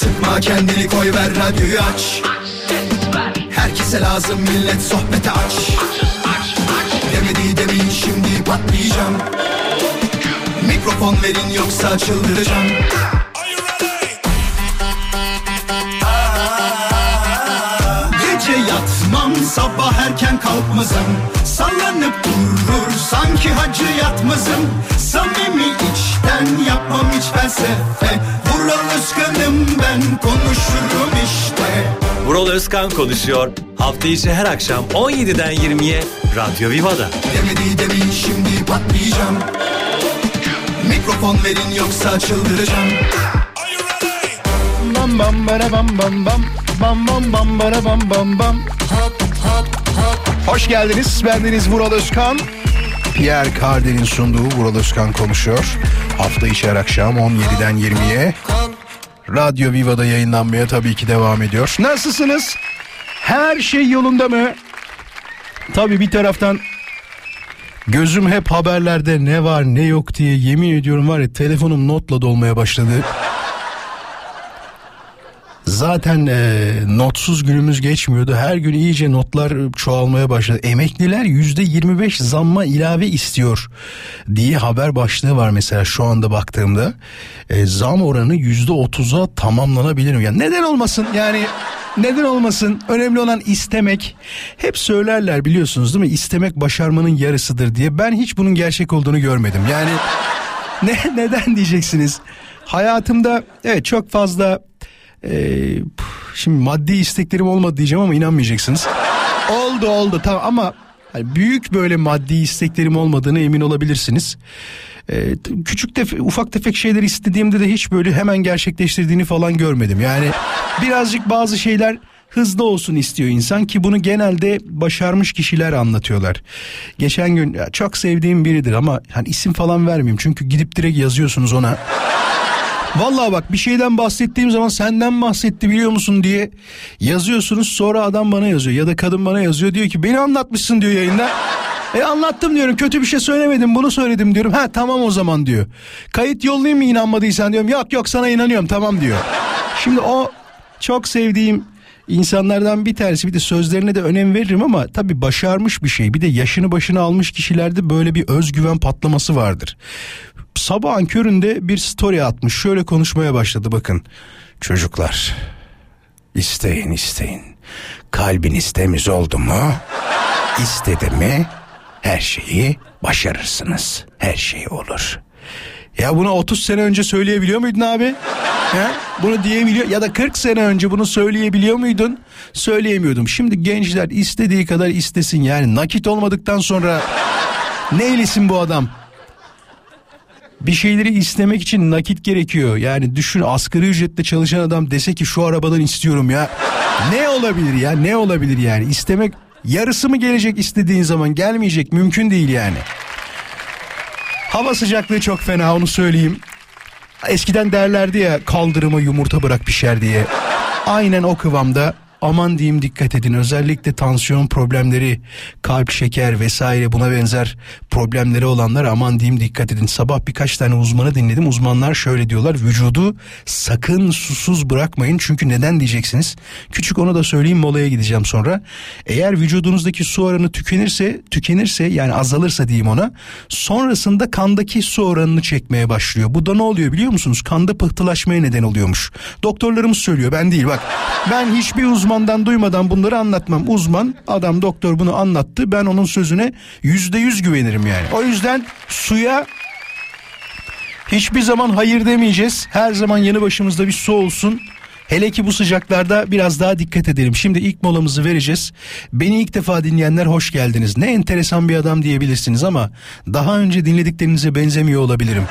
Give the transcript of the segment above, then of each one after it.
Sıkma kendini koy ver radyoyu aç. Herkese lazım millet sohbete aç. Demedi demin şimdi patlayacağım. Mikrofon verin yoksa çıldıracağım. Gece yatmam sabah erken kalkmazım. Sallanıp durur sanki hacı yatmazım. Samimi içten yapmam hiç felsefe Vural Özkan'ım ben konuşurum işte Vural Özkan konuşuyor. Hafta içi her akşam 17'den 20'ye Radyo Viva'da. Demedi demin şimdi patlayacağım Mikrofon verin yoksa çıldıracağım Bam bam bara bam bam bam. Bam bam bam bara bam bam bam. Hoş geldiniz. Bendeniz Vural Özkan. Pierre Carden'in sunduğu Vural Özkan konuşuyor. Hafta içi her akşam 17'den 20'ye. Radyo Viva'da yayınlanmaya tabii ki devam ediyor. Nasılsınız? Her şey yolunda mı? Tabii bir taraftan gözüm hep haberlerde ne var ne yok diye yemin ediyorum var ya telefonum notla dolmaya başladı. Zaten e, notsuz günümüz geçmiyordu. Her gün iyice notlar çoğalmaya başladı. Emekliler yüzde 25 zamma ilave istiyor diye haber başlığı var mesela şu anda baktığımda. E, zam oranı yüzde 30'a tamamlanabilir mi? Yani neden olmasın? Yani neden olmasın? Önemli olan istemek. Hep söylerler biliyorsunuz değil mi? İstemek başarmanın yarısıdır diye. Ben hiç bunun gerçek olduğunu görmedim. Yani ne neden diyeceksiniz? Hayatımda evet çok fazla ee, şimdi maddi isteklerim olmadı diyeceğim ama inanmayacaksınız. oldu oldu tamam ama hani büyük böyle maddi isteklerim olmadığını emin olabilirsiniz. Ee, küçük tefe, ufak tefek şeyler istediğimde de hiç böyle hemen gerçekleştirdiğini falan görmedim. Yani birazcık bazı şeyler hızlı olsun istiyor insan ki bunu genelde başarmış kişiler anlatıyorlar. Geçen gün çok sevdiğim biridir ama hani isim falan vermeyeyim çünkü gidip direkt yazıyorsunuz ona. Vallahi bak bir şeyden bahsettiğim zaman senden bahsetti biliyor musun diye yazıyorsunuz sonra adam bana yazıyor ya da kadın bana yazıyor diyor ki beni anlatmışsın diyor yayında. E anlattım diyorum kötü bir şey söylemedim bunu söyledim diyorum. Ha tamam o zaman diyor. Kayıt yollayayım mı inanmadıysan diyorum. Yok yok sana inanıyorum tamam diyor. Şimdi o çok sevdiğim insanlardan bir tanesi bir de sözlerine de önem veririm ama tabii başarmış bir şey. Bir de yaşını başına almış kişilerde böyle bir özgüven patlaması vardır sabahın köründe bir story atmış. Şöyle konuşmaya başladı bakın. Çocuklar isteyin isteyin. Kalbiniz temiz oldu mu? İstedi mi? Her şeyi başarırsınız. Her şey olur. Ya bunu 30 sene önce söyleyebiliyor muydun abi? He? Bunu diyebiliyor ya da 40 sene önce bunu söyleyebiliyor muydun? Söyleyemiyordum. Şimdi gençler istediği kadar istesin yani nakit olmadıktan sonra ne eylesin bu adam? bir şeyleri istemek için nakit gerekiyor. Yani düşün asgari ücretle çalışan adam dese ki şu arabadan istiyorum ya. Ne olabilir ya ne olabilir yani istemek yarısı mı gelecek istediğin zaman gelmeyecek mümkün değil yani. Hava sıcaklığı çok fena onu söyleyeyim. Eskiden derlerdi ya kaldırıma yumurta bırak pişer diye. Aynen o kıvamda aman diyeyim dikkat edin. Özellikle tansiyon problemleri kalp şeker vesaire buna benzer problemleri olanlar aman diyeyim dikkat edin. Sabah birkaç tane uzmanı dinledim. Uzmanlar şöyle diyorlar. Vücudu sakın susuz bırakmayın. Çünkü neden diyeceksiniz? Küçük onu da söyleyeyim molaya gideceğim sonra. Eğer vücudunuzdaki su oranı tükenirse tükenirse yani azalırsa diyeyim ona sonrasında kandaki su oranını çekmeye başlıyor. Bu da ne oluyor biliyor musunuz? Kanda pıhtılaşmaya neden oluyormuş. Doktorlarımız söylüyor. Ben değil. Bak ben hiçbir uzman uzmandan duymadan bunları anlatmam. Uzman adam doktor bunu anlattı. Ben onun sözüne yüzde yüz güvenirim yani. O yüzden suya hiçbir zaman hayır demeyeceğiz. Her zaman yanı başımızda bir su olsun. Hele ki bu sıcaklarda biraz daha dikkat edelim. Şimdi ilk molamızı vereceğiz. Beni ilk defa dinleyenler hoş geldiniz. Ne enteresan bir adam diyebilirsiniz ama daha önce dinlediklerinize benzemiyor olabilirim.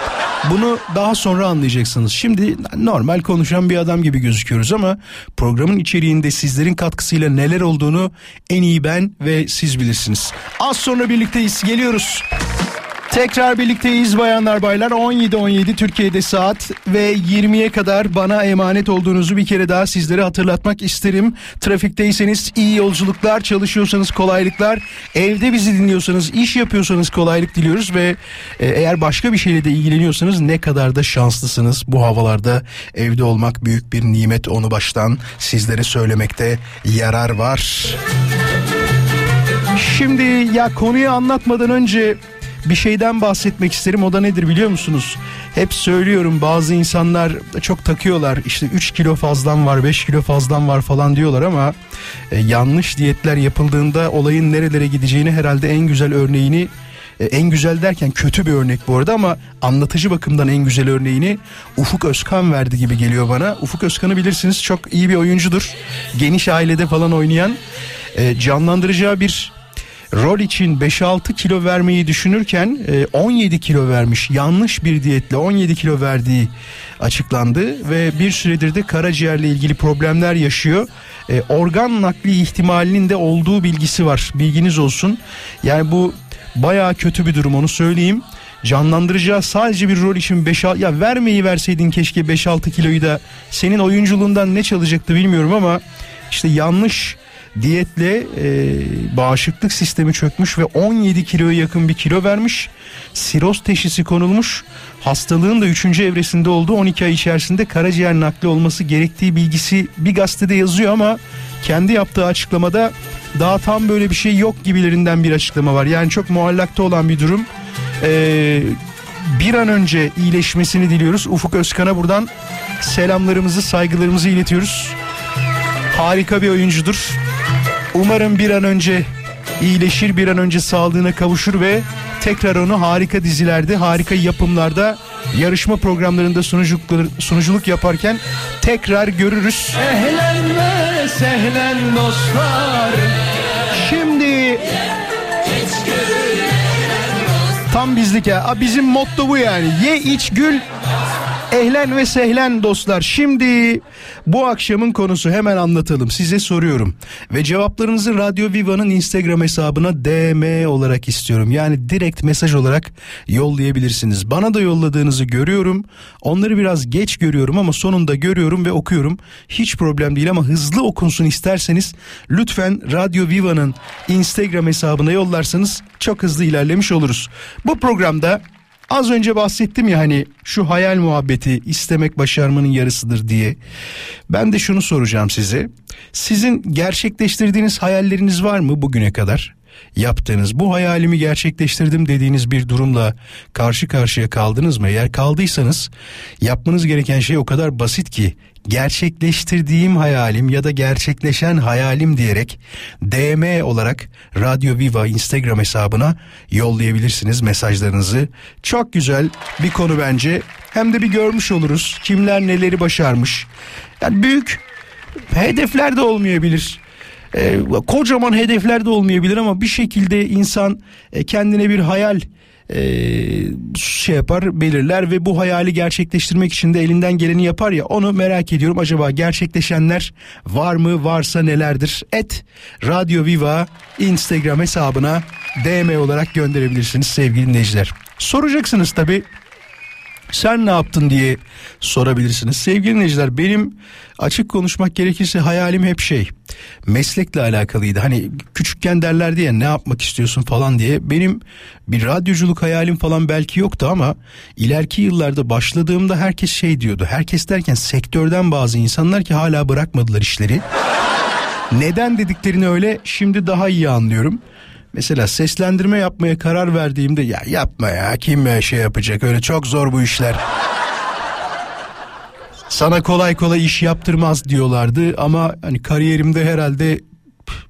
Bunu daha sonra anlayacaksınız. Şimdi normal konuşan bir adam gibi gözüküyoruz ama programın içeriğinde sizlerin katkısıyla neler olduğunu en iyi ben ve siz bilirsiniz. Az sonra birlikteyiz. Geliyoruz. Tekrar birlikteyiz bayanlar baylar 17.17 Türkiye'de saat ve 20'ye kadar bana emanet olduğunuzu bir kere daha sizlere hatırlatmak isterim. Trafikteyseniz iyi yolculuklar, çalışıyorsanız kolaylıklar, evde bizi dinliyorsanız, iş yapıyorsanız kolaylık diliyoruz ve e, eğer başka bir şeyle de ilgileniyorsanız ne kadar da şanslısınız. Bu havalarda evde olmak büyük bir nimet onu baştan sizlere söylemekte yarar var. Şimdi ya konuyu anlatmadan önce bir şeyden bahsetmek isterim. O da nedir biliyor musunuz? Hep söylüyorum bazı insanlar çok takıyorlar. İşte 3 kilo fazlan var, 5 kilo fazlan var falan diyorlar ama e, yanlış diyetler yapıldığında olayın nerelere gideceğini herhalde en güzel örneğini e, en güzel derken kötü bir örnek bu arada ama anlatıcı bakımdan en güzel örneğini Ufuk Özkan verdi gibi geliyor bana. Ufuk Özkan'ı bilirsiniz çok iyi bir oyuncudur. Geniş ailede falan oynayan e, canlandıracağı bir rol için 5-6 kilo vermeyi düşünürken 17 e, kilo vermiş. Yanlış bir diyetle 17 kilo verdiği açıklandı ve bir süredir de karaciğerle ilgili problemler yaşıyor. E, organ nakli ihtimalinin de olduğu bilgisi var. Bilginiz olsun. Yani bu baya kötü bir durum onu söyleyeyim. Canlandıracağı sadece bir rol için 5 ya vermeyi verseydin keşke 5-6 kiloyu da senin oyunculuğundan ne çalacaktı bilmiyorum ama işte yanlış diyetle e, bağışıklık sistemi çökmüş ve 17 kiloya yakın bir kilo vermiş. Siroz teşhisi konulmuş. Hastalığın da 3. evresinde olduğu 12 ay içerisinde karaciğer nakli olması gerektiği bilgisi bir gazetede yazıyor ama kendi yaptığı açıklamada daha tam böyle bir şey yok gibilerinden bir açıklama var. Yani çok muallakta olan bir durum. Ee, bir an önce iyileşmesini diliyoruz. Ufuk Özkan'a buradan selamlarımızı, saygılarımızı iletiyoruz. Harika bir oyuncudur. Umarım bir an önce iyileşir, bir an önce sağlığına kavuşur ve tekrar onu harika dizilerde, harika yapımlarda, yarışma programlarında sunuculuk, sunuculuk yaparken tekrar görürüz. Ehlen ve sehlen dostlar. Şimdi tam bizlik ya. Bizim motto bu yani. Ye iç gül Ehlen ve sehlen dostlar. Şimdi bu akşamın konusu hemen anlatalım. Size soruyorum. Ve cevaplarınızı Radyo Viva'nın Instagram hesabına DM olarak istiyorum. Yani direkt mesaj olarak yollayabilirsiniz. Bana da yolladığınızı görüyorum. Onları biraz geç görüyorum ama sonunda görüyorum ve okuyorum. Hiç problem değil ama hızlı okunsun isterseniz lütfen Radyo Viva'nın Instagram hesabına yollarsanız çok hızlı ilerlemiş oluruz. Bu programda Az önce bahsettim ya hani şu hayal muhabbeti istemek başarmanın yarısıdır diye. Ben de şunu soracağım size. Sizin gerçekleştirdiğiniz hayalleriniz var mı bugüne kadar? Yaptığınız bu hayalimi gerçekleştirdim dediğiniz bir durumla karşı karşıya kaldınız mı? Eğer kaldıysanız yapmanız gereken şey o kadar basit ki gerçekleştirdiğim hayalim ya da gerçekleşen hayalim diyerek DM olarak Radyo Viva Instagram hesabına yollayabilirsiniz mesajlarınızı. Çok güzel bir konu bence. Hem de bir görmüş oluruz kimler neleri başarmış. Yani büyük hedefler de olmayabilir. E, kocaman hedefler de olmayabilir ama bir şekilde insan e, kendine bir hayal şey yapar belirler ve bu hayali gerçekleştirmek için de elinden geleni yapar ya onu merak ediyorum. Acaba gerçekleşenler var mı varsa nelerdir? Et Radyo Viva Instagram hesabına DM olarak gönderebilirsiniz sevgili dinleyiciler. Soracaksınız tabi sen ne yaptın diye sorabilirsiniz. Sevgili dinleyiciler benim açık konuşmak gerekirse hayalim hep şey meslekle alakalıydı. Hani küçükken derler diye ne yapmak istiyorsun falan diye. Benim bir radyoculuk hayalim falan belki yoktu ama ileriki yıllarda başladığımda herkes şey diyordu. Herkes derken sektörden bazı insanlar ki hala bırakmadılar işleri. Neden dediklerini öyle şimdi daha iyi anlıyorum. Mesela seslendirme yapmaya karar verdiğimde ya yapma ya kim şey yapacak öyle çok zor bu işler. Sana kolay kolay iş yaptırmaz diyorlardı ama hani kariyerimde herhalde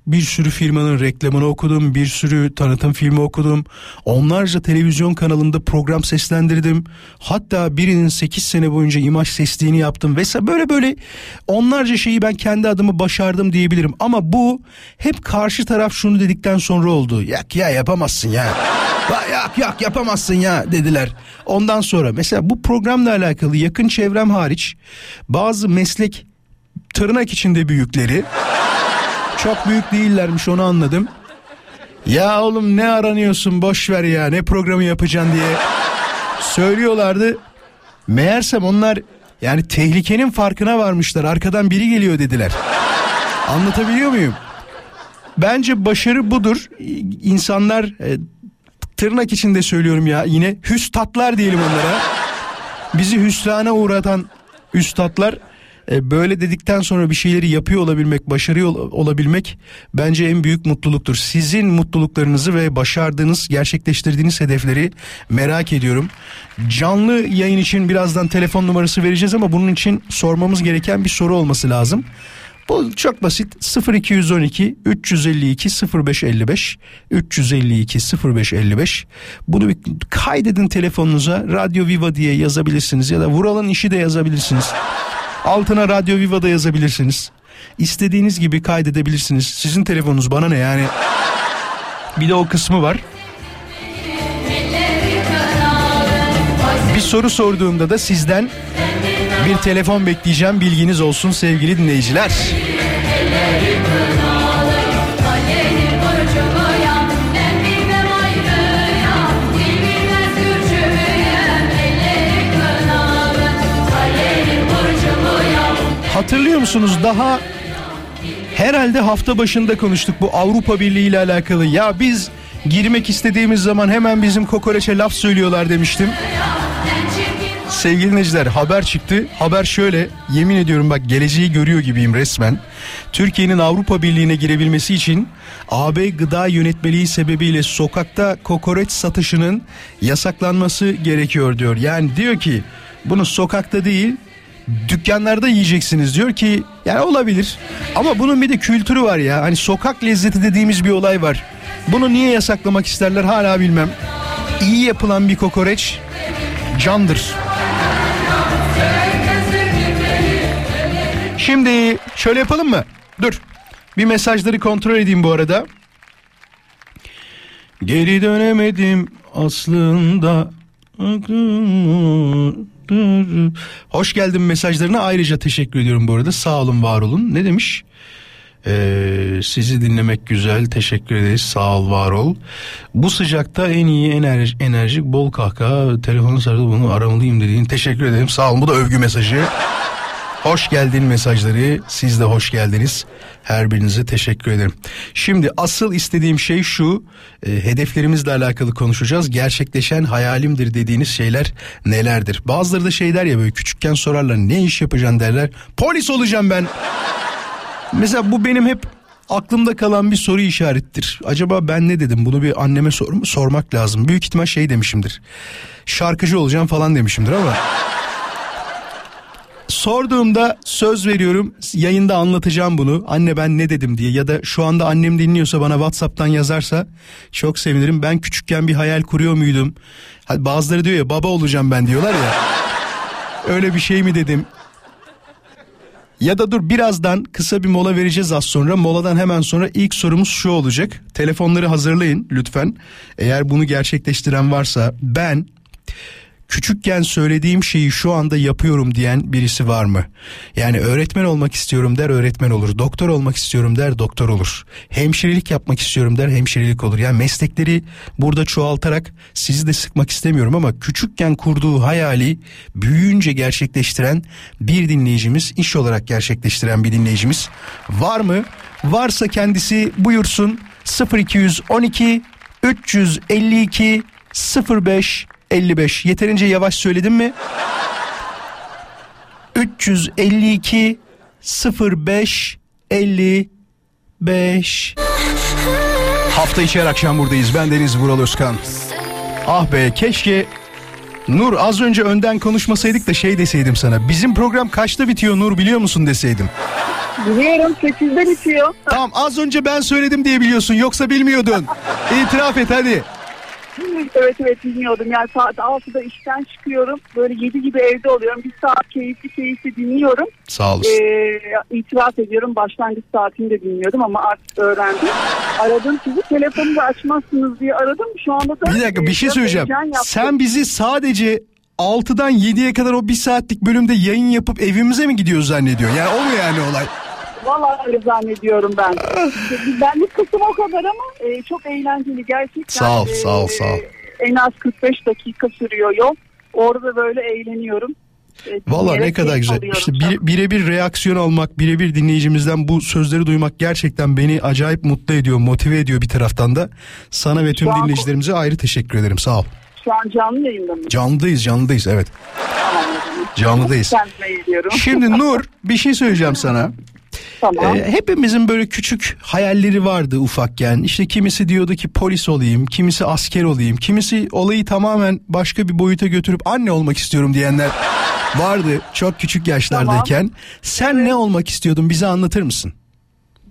bir sürü firmanın reklamını okudum, bir sürü tanıtım filmi okudum. Onlarca televizyon kanalında program seslendirdim. Hatta birinin 8 sene boyunca imaj sesliğini yaptım vesaire böyle böyle onlarca şeyi ben kendi adımı başardım diyebilirim. Ama bu hep karşı taraf şunu dedikten sonra oldu. Yak ya yapamazsın ya. Yak yak yapamazsın ya dediler. Ondan sonra mesela bu programla alakalı yakın çevrem hariç bazı meslek tırnak içinde büyükleri çok büyük değillermiş onu anladım. Ya oğlum ne aranıyorsun boş ver ya ne programı yapacaksın diye söylüyorlardı. Meğersem onlar yani tehlikenin farkına varmışlar. Arkadan biri geliyor dediler. Anlatabiliyor muyum? Bence başarı budur. İnsanlar e, tırnak içinde söylüyorum ya yine hüstatlar diyelim onlara. Bizi hüsrana uğratan üstatlar e, böyle dedikten sonra bir şeyleri yapıyor olabilmek, başarıyor olabilmek bence en büyük mutluluktur. Sizin mutluluklarınızı ve başardığınız, gerçekleştirdiğiniz hedefleri merak ediyorum. Canlı yayın için birazdan telefon numarası vereceğiz ama bunun için sormamız gereken bir soru olması lazım. Bu çok basit 0212 352 0555 352 0555 bunu bir kaydedin telefonunuza Radyo Viva diye yazabilirsiniz ya da Vural'ın işi de yazabilirsiniz. Altına Radyo Viva'da yazabilirsiniz. İstediğiniz gibi kaydedebilirsiniz. Sizin telefonunuz bana ne yani. Bir de o kısmı var. Bir soru sorduğumda da sizden bir telefon bekleyeceğim bilginiz olsun sevgili dinleyiciler. Hatırlıyor musunuz daha herhalde hafta başında konuştuk bu Avrupa Birliği ile alakalı. Ya biz girmek istediğimiz zaman hemen bizim kokoreçe laf söylüyorlar demiştim. Sevgili dinleyiciler haber çıktı. Haber şöyle yemin ediyorum bak geleceği görüyor gibiyim resmen. Türkiye'nin Avrupa Birliği'ne girebilmesi için AB gıda yönetmeliği sebebiyle sokakta kokoreç satışının yasaklanması gerekiyor diyor. Yani diyor ki bunu sokakta değil dükkanlarda yiyeceksiniz diyor ki yani olabilir. Ama bunun bir de kültürü var ya. Hani sokak lezzeti dediğimiz bir olay var. Bunu niye yasaklamak isterler hala bilmem. İyi yapılan bir kokoreç candır. Şimdi şöyle yapalım mı? Dur. Bir mesajları kontrol edeyim bu arada. Geri dönemedim aslında. Hoş geldin mesajlarına ayrıca teşekkür ediyorum bu arada. Sağ olun var olun. Ne demiş? Ee, sizi dinlemek güzel teşekkür ederiz sağ ol var ol. Bu sıcakta en iyi enerji, enerjik bol kahkaha telefonu sarılı bunu aramalıyım dediğin teşekkür ederim sağ olun bu da övgü mesajı. Hoş geldin mesajları. Siz de hoş geldiniz. Her birinize teşekkür ederim. Şimdi asıl istediğim şey şu. E, hedeflerimizle alakalı konuşacağız. Gerçekleşen hayalimdir dediğiniz şeyler nelerdir? Bazıları da şey der ya böyle küçükken sorarlar ne iş yapacaksın derler. Polis olacağım ben. Mesela bu benim hep aklımda kalan bir soru işarettir. Acaba ben ne dedim? Bunu bir anneme sor sormak lazım. Büyük ihtimal şey demişimdir. Şarkıcı olacağım falan demişimdir ama sorduğumda söz veriyorum yayında anlatacağım bunu. Anne ben ne dedim diye ya da şu anda annem dinliyorsa bana WhatsApp'tan yazarsa çok sevinirim. Ben küçükken bir hayal kuruyor muydum? Bazıları diyor ya baba olacağım ben diyorlar ya. Öyle bir şey mi dedim? Ya da dur birazdan kısa bir mola vereceğiz az sonra. Moladan hemen sonra ilk sorumuz şu olacak. Telefonları hazırlayın lütfen. Eğer bunu gerçekleştiren varsa ben küçükken söylediğim şeyi şu anda yapıyorum diyen birisi var mı? Yani öğretmen olmak istiyorum der öğretmen olur. Doktor olmak istiyorum der doktor olur. Hemşirelik yapmak istiyorum der hemşirelik olur. Yani meslekleri burada çoğaltarak sizi de sıkmak istemiyorum ama küçükken kurduğu hayali büyüyünce gerçekleştiren bir dinleyicimiz, iş olarak gerçekleştiren bir dinleyicimiz var mı? Varsa kendisi buyursun 0212 352 05 55 yeterince yavaş söyledim mi? 352 05 55 Hafta içi her akşam buradayız. Ben Deniz Vural Özkan. Ah be keşke Nur az önce önden konuşmasaydık da şey deseydim sana. Bizim program kaçta bitiyor Nur biliyor musun deseydim. Biliyorum 8'de bitiyor. Tamam az önce ben söyledim diye biliyorsun yoksa bilmiyordun. İtiraf et hadi. Evet evet dinliyordum. Yani saat 6'da işten çıkıyorum. Böyle 7 gibi evde oluyorum. Bir saat keyifli keyifli dinliyorum. Sağ olasın. Ee, itiraf ediyorum başlangıç saatini de dinliyordum ama artık öğrendim. Aradım sizi telefonu da açmazsınız diye aradım. Şu anda da... Bir dakika bir şey söyleyeceğim. Sen bizi sadece 6'dan 7'ye kadar o bir saatlik bölümde yayın yapıp evimize mi gidiyoruz zannediyorsun? Yani o mu yani olay? Vallahi öyle zannediyorum ben. Benlik kısım o kadar ama e, çok eğlenceli gerçekten. Sağ ol, e, sağ ol, sağ ol. En az 45 dakika sürüyor yol. Orada böyle eğleniyorum. E, Valla ne kadar güzel. İşte birebir reaksiyon almak, birebir dinleyicimizden bu sözleri duymak gerçekten beni acayip mutlu ediyor, motive ediyor bir taraftan da. Sana ve tüm an- dinleyicilerimize ayrı teşekkür ederim. Sağ ol. Şu an canlı yayında mı? Canlıdayız, canlıdayız evet. Canlıdayız. Şimdi Nur bir şey söyleyeceğim sana. Tamam. Ee, hepimizin böyle küçük hayalleri vardı ufakken. İşte kimisi diyordu ki polis olayım, kimisi asker olayım, kimisi olayı tamamen başka bir boyuta götürüp anne olmak istiyorum diyenler vardı çok küçük yaşlardayken. Sen ne olmak istiyordun bize anlatır mısın?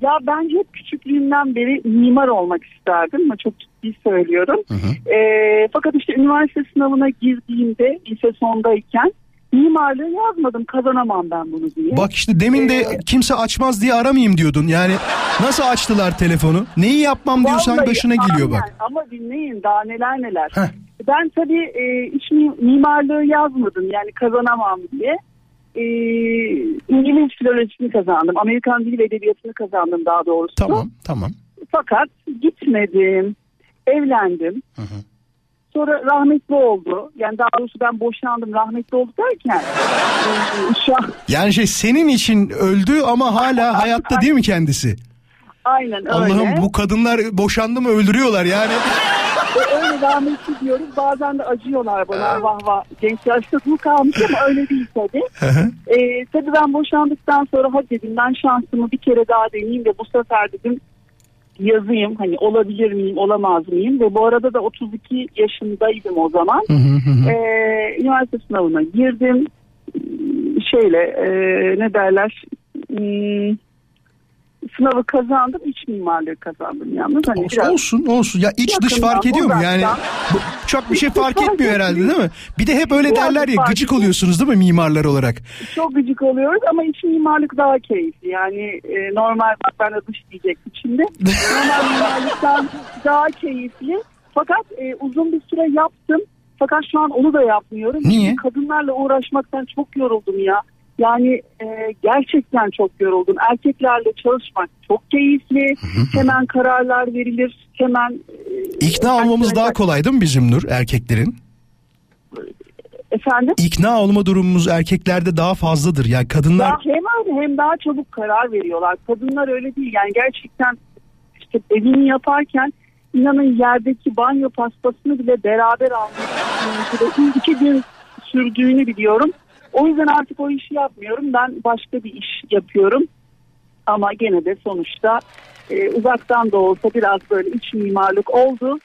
Ya ben hep küçüklüğümden beri mimar olmak isterdim ama çok ciddi söylüyorum. Ee, fakat işte üniversite sınavına girdiğimde lise sondayken mimarlığı yazmadım kazanamam ben bunu diye. Bak işte demin de Ee, kimse açmaz diye aramayayım diyordun. Yani nasıl açtılar telefonu? Neyi yapmam diyorsan Vallahi başına geliyor bak. Ama dinleyin daha neler neler. Heh. Ben tabii e, iç mi- mimarlığı yazmadım yani kazanamam diye. E, İngiliz filolojisini kazandım. Amerikan dil ve edebiyatını kazandım daha doğrusu. Tamam tamam. Fakat gitmedim. Evlendim. Sonra rahmetli oldu. Yani daha doğrusu ben boşandım rahmetli oldu derken. e, şu an, Yani şey senin için öldü ama hala hayatta değil mi kendisi? aynen öyle. Allah'ım bu kadınlar boşandı mı öldürüyorlar yani. Öyle rahmetli diyoruz. Bazen de acıyorlar bana vah vah. Genç yaşta bu kalmış ama öyle değil tabii. e, tabii ben boşandıktan sonra hadi dedim ben şansımı bir kere daha deneyeyim ve bu sefer dedim yazayım. Hani olabilir miyim olamaz mıyım? Ve bu arada da 32 yaşındaydım o zaman. e, üniversite sınavına girdim. Şeyle e, ne derler Hmm, sınavı kazandım. iç mimarlığı kazandım yalnız. Hani olsun, biraz- olsun olsun ya iç dış fark ediyor mu yani bu- çok bir şey fark etmiyor herhalde değil mi? Bir de hep öyle derler ya gıcık oluyorsunuz değil mi mimarlar olarak? çok gıcık oluyoruz ama iç mimarlık daha keyifli. Yani e, normal bak ben de dış diyecektim şimdi. normal mimarlıktan daha keyifli. Fakat e, uzun bir süre yaptım. Fakat şu an onu da yapmıyorum. Niye? Çünkü Kadınlarla uğraşmaktan çok yoruldum ya. Yani e, gerçekten çok yoruldum. Erkeklerle çalışmak çok keyifli. hemen kararlar verilir. Hemen e, İkna olmamız daha kolay değil mi bizim Nur erkeklerin? Efendim? İkna olma durumumuz erkeklerde daha fazladır. Yani kadınlar Ya hem hem daha çabuk karar veriyorlar. Kadınlar öyle değil. Yani gerçekten işte evini yaparken inanın yerdeki banyo pastasını bile beraber almayı iki gün sürdüğünü biliyorum. O yüzden artık o işi yapmıyorum. Ben başka bir iş yapıyorum. Ama gene de sonuçta e, uzaktan da olsa biraz böyle iç mimarlık oldu.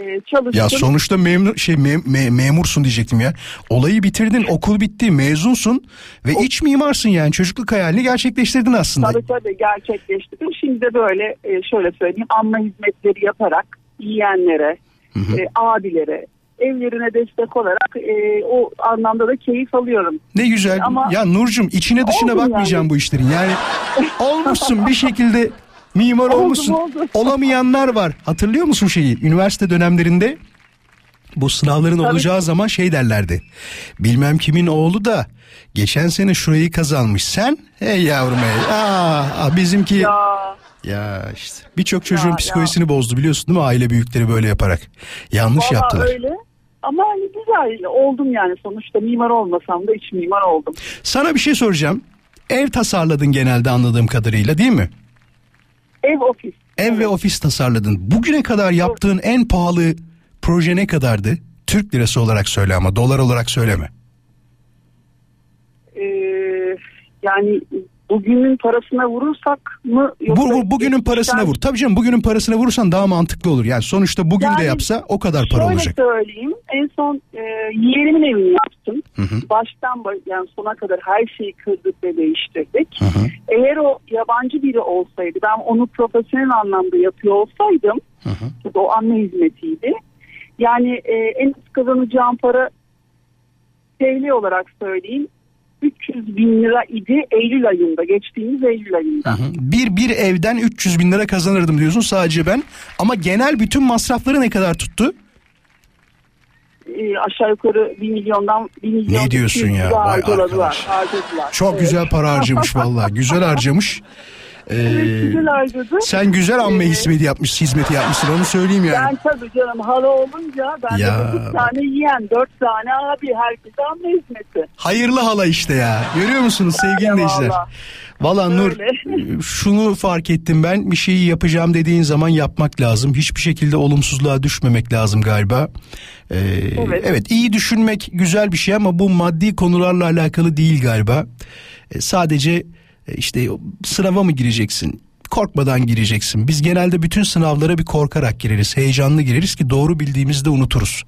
E, çalıştım. ya sonuçta memnun şey mem- me- memursun diyecektim ya. Olayı bitirdin, okul bitti, mezunsun ve iç mimarsın yani çocukluk hayalini gerçekleştirdin aslında. Tabii tabii gerçekleştirdim. Şimdi de böyle e, şöyle söyleyeyim anma hizmetleri yaparak yiyenlere, e, abilere, evlerine destek olarak e, o anlamda da keyif alıyorum. Ne güzel. Ama- ya Nurcum içine dışına bakmayacağım yani. bu işlerin. Yani olmuşsun bir şekilde mimar Oldum, olmuşsun. oldum. Olamayanlar var. Hatırlıyor musun şeyi? Üniversite dönemlerinde bu sınavların Tabii. olacağı zaman şey derlerdi. Bilmem kimin oğlu da geçen sene şurayı kazanmış. Sen? Hey yavrum hey. Aa, bizimki ya, Ya işte birçok çocuğun Ya, psikolojisini bozdu biliyorsun değil mi? Aile büyükleri böyle yaparak. Yanlış valla yaptılar. öyle. Ama hani güzel oldum yani sonuçta mimar olmasam da iç mimar oldum. Sana bir şey soracağım. Ev tasarladın genelde anladığım kadarıyla değil mi? Ev ofis. Ev ve ofis tasarladın. Bugüne kadar yaptığın en pahalı proje ne kadardı? Türk lirası olarak söyle ama dolar olarak söyleme. Ee, yani bugünün parasına vurursak mı? Vur, vur, bugünün parasına vur. Tabii canım bugünün parasına vurursan daha mantıklı olur. Yani sonuçta bugün de Yani yapsa o kadar para Şöyle olacak. söyleyeyim. En son e, yeğenimin evini yaptım. Baştan ba- yani sona kadar her şeyi kırdık ve değiştirdik. Eğer o yabancı biri olsaydı ben onu profesyonel anlamda yapıyor olsaydım çünkü o anne hizmetiydi. Yani e, en az kazanacağım para TL olarak söyleyeyim 300 bin lira idi Eylül ayında geçtiğimiz Eylül ayında. Hı. Bir bir evden 300 bin lira kazanırdım diyorsun sadece ben. Ama genel bütün masrafları ne kadar tuttu? e, aşağı yukarı 1 milyondan 1 milyon Ne diyorsun 200 ya? Vay arkadaş. harcadılar. Çok Evet. güzel para harcamış vallahi. Güzel harcamış. Ee, güzel sen güzel amme Ee, hizmeti yapmış, hizmeti yapmışsın onu söyleyeyim yani. Ben tabii canım hala olunca ben Ya. de 9 tane yiyen 4 tane abi herkese anne hizmeti. Hayırlı hala işte ya. Görüyor musunuz sevgili dinleyiciler? vallahi. Valla Nur Öyle. şunu fark ettim ben bir şeyi yapacağım dediğin zaman yapmak lazım. Hiçbir şekilde olumsuzluğa düşmemek lazım galiba. Ee, evet. Evet. iyi düşünmek güzel bir şey ama bu maddi konularla alakalı değil galiba. Ee, sadece e, işte sınava mı gireceksin? Korkmadan gireceksin. Biz genelde bütün sınavlara bir korkarak gireriz. Heyecanlı gireriz ki doğru bildiğimizde unuturuz.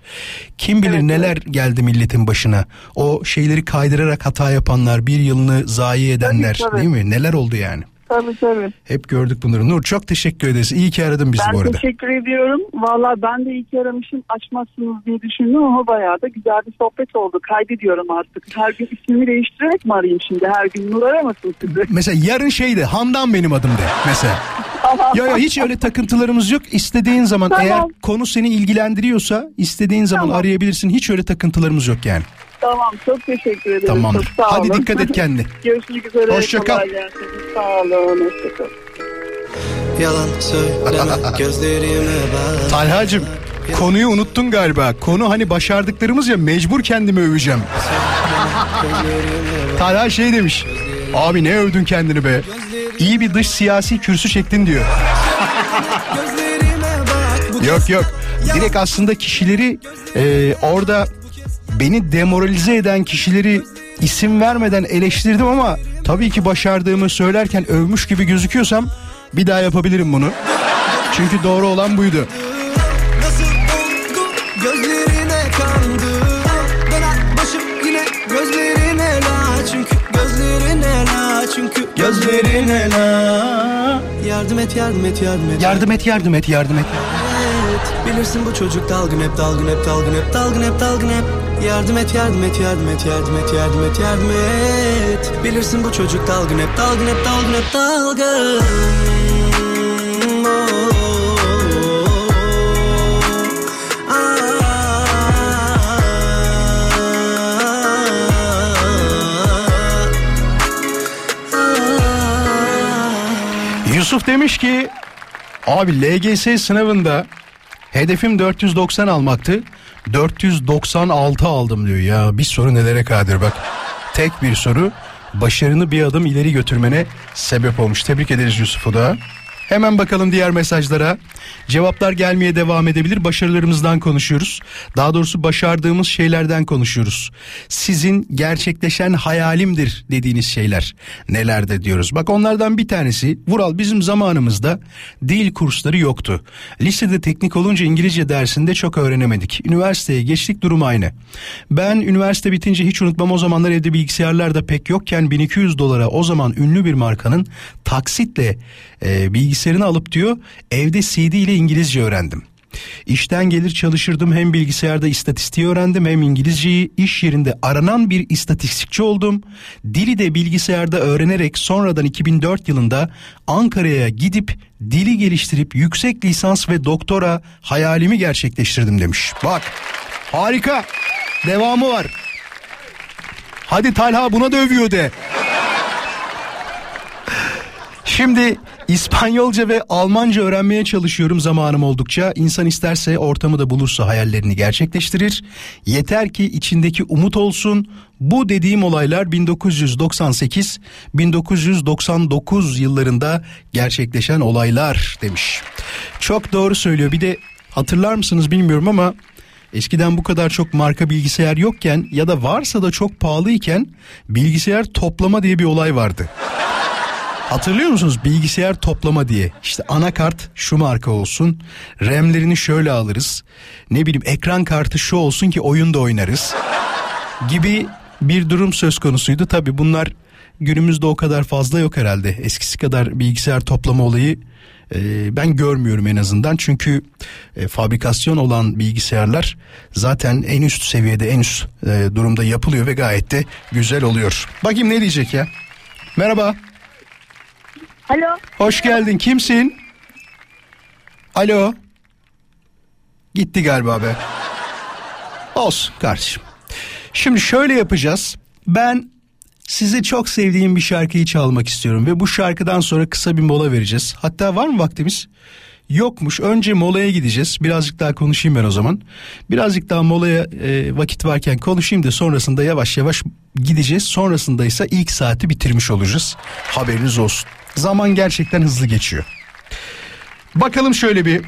Kim bilir Evet, neler geldi milletin başına. O şeyleri kaydırarak hata yapanlar, bir yılını zayi edenler tabii. değil mi? Neler oldu yani? Tabii tabii. Hep gördük bunları. Nur çok teşekkür ederiz. İyi ki aradın bizi bu Ben arada. teşekkür ediyorum. Valla ben de iyi ki aramışım açmazsınız diye düşündüm ama bayağı da güzel bir sohbet oldu. Kaydediyorum artık. Her gün ismimi değiştirerek mi arayayım şimdi? Her gün Nur aramasın sizi. Mesela yarın şeydi Handan benim adım de mesela. Ya ya hiç öyle takıntılarımız yok. İstediğin zaman Tamam. eğer konu seni ilgilendiriyorsa istediğin zaman Tamam. arayabilirsin. Hiç öyle takıntılarımız yok yani. Tamam çok teşekkür ederim. Tamamdır. Çok sağ Hadi olun. dikkat et kendine. Görüşmek üzere. Hoşça kal. Sağ olun. Hoşça kal. Yalan söyleme gözlerime bak Talhacım konuyu unuttun galiba. Konu hani başardıklarımız ya mecbur kendimi öveceğim. Talha şey demiş. Abi ne övdün kendini be. İyi bir dış siyasi kürsü çektin diyor. Yok yok. Direkt aslında kişileri e, orada beni demoralize eden kişileri isim vermeden eleştirdim ama tabii ki başardığımı söylerken övmüş gibi gözüküyorsam bir daha yapabilirim bunu. Çünkü doğru olan buydu. Çünkü la. Yardım et yardım et yardım et Yardım et yardım et yardım et. Bilirsin bu çocuk dalgın hep dalgın hep dalgın hep dalgın hep dalgın hep. Yardım et yardım et yardım et yardım et yardım et yardım et. Bilirsin bu çocuk dalgın hep dalgın hep dalgın hep dalgın Yusuf demiş ki abi LGS sınavında hedefim 490 almaktı. 496 aldım diyor ya bir soru nelere kadir bak. Tek bir soru başarını bir adım ileri götürmene sebep olmuş. Tebrik ederiz Yusuf'u da. Hemen bakalım diğer mesajlara. Cevaplar gelmeye devam edebilir. Başarılarımızdan konuşuyoruz. Daha doğrusu başardığımız şeylerden konuşuyoruz. Sizin gerçekleşen hayalimdir dediğiniz şeyler nelerde diyoruz. Bak onlardan bir tanesi Vural bizim zamanımızda dil kursları yoktu. Lisede teknik olunca İngilizce dersinde çok öğrenemedik. Üniversiteye geçtik durum aynı. Ben üniversite bitince hiç unutmam o zamanlar evde bilgisayarlar da pek yokken 1200 dolara o zaman ünlü bir markanın taksitle e, bilgisayarını alıp diyor evde CD ile İngilizce öğrendim. İşten gelir çalışırdım hem bilgisayarda istatistiği öğrendim hem İngilizceyi iş yerinde aranan bir istatistikçi oldum. Dili de bilgisayarda öğrenerek sonradan 2004 yılında Ankara'ya gidip dili geliştirip yüksek lisans ve doktora hayalimi gerçekleştirdim demiş. Bak harika devamı var. Hadi Talha buna da övüyor de. Şimdi İspanyolca ve Almanca öğrenmeye çalışıyorum zamanım oldukça. İnsan isterse ortamı da bulursa hayallerini gerçekleştirir. Yeter ki içindeki umut olsun. Bu dediğim olaylar 1998-1999 yıllarında gerçekleşen olaylar demiş. Çok doğru söylüyor. Bir de hatırlar mısınız bilmiyorum ama Eskiden bu kadar çok marka bilgisayar yokken ya da varsa da çok pahalıyken bilgisayar toplama diye bir olay vardı. Hatırlıyor musunuz? Bilgisayar toplama diye. İşte anakart şu marka olsun. RAM'lerini şöyle alırız. Ne bileyim ekran kartı şu olsun ki oyunda oynarız. Gibi bir durum söz konusuydu. Tabi bunlar günümüzde o kadar fazla yok herhalde. Eskisi kadar bilgisayar toplama olayı e, ben görmüyorum en azından. Çünkü e, fabrikasyon olan bilgisayarlar zaten en üst seviyede en üst e, durumda yapılıyor ve gayet de güzel oluyor. Bakayım ne diyecek ya. Merhaba Alo. Hoş geldin. Kimsin? Alo. Gitti galiba be. Olsun kardeşim. Şimdi şöyle yapacağız. Ben size çok sevdiğim bir şarkıyı çalmak istiyorum ve bu şarkıdan sonra kısa bir mola vereceğiz. Hatta var mı vaktimiz? Yokmuş. Önce molaya gideceğiz. Birazcık daha konuşayım ben o zaman. Birazcık daha molaya e, vakit varken konuşayım da sonrasında yavaş yavaş gideceğiz. Sonrasında ise ilk saati bitirmiş olacağız. Haberiniz olsun. Zaman gerçekten hızlı geçiyor. Bakalım şöyle bir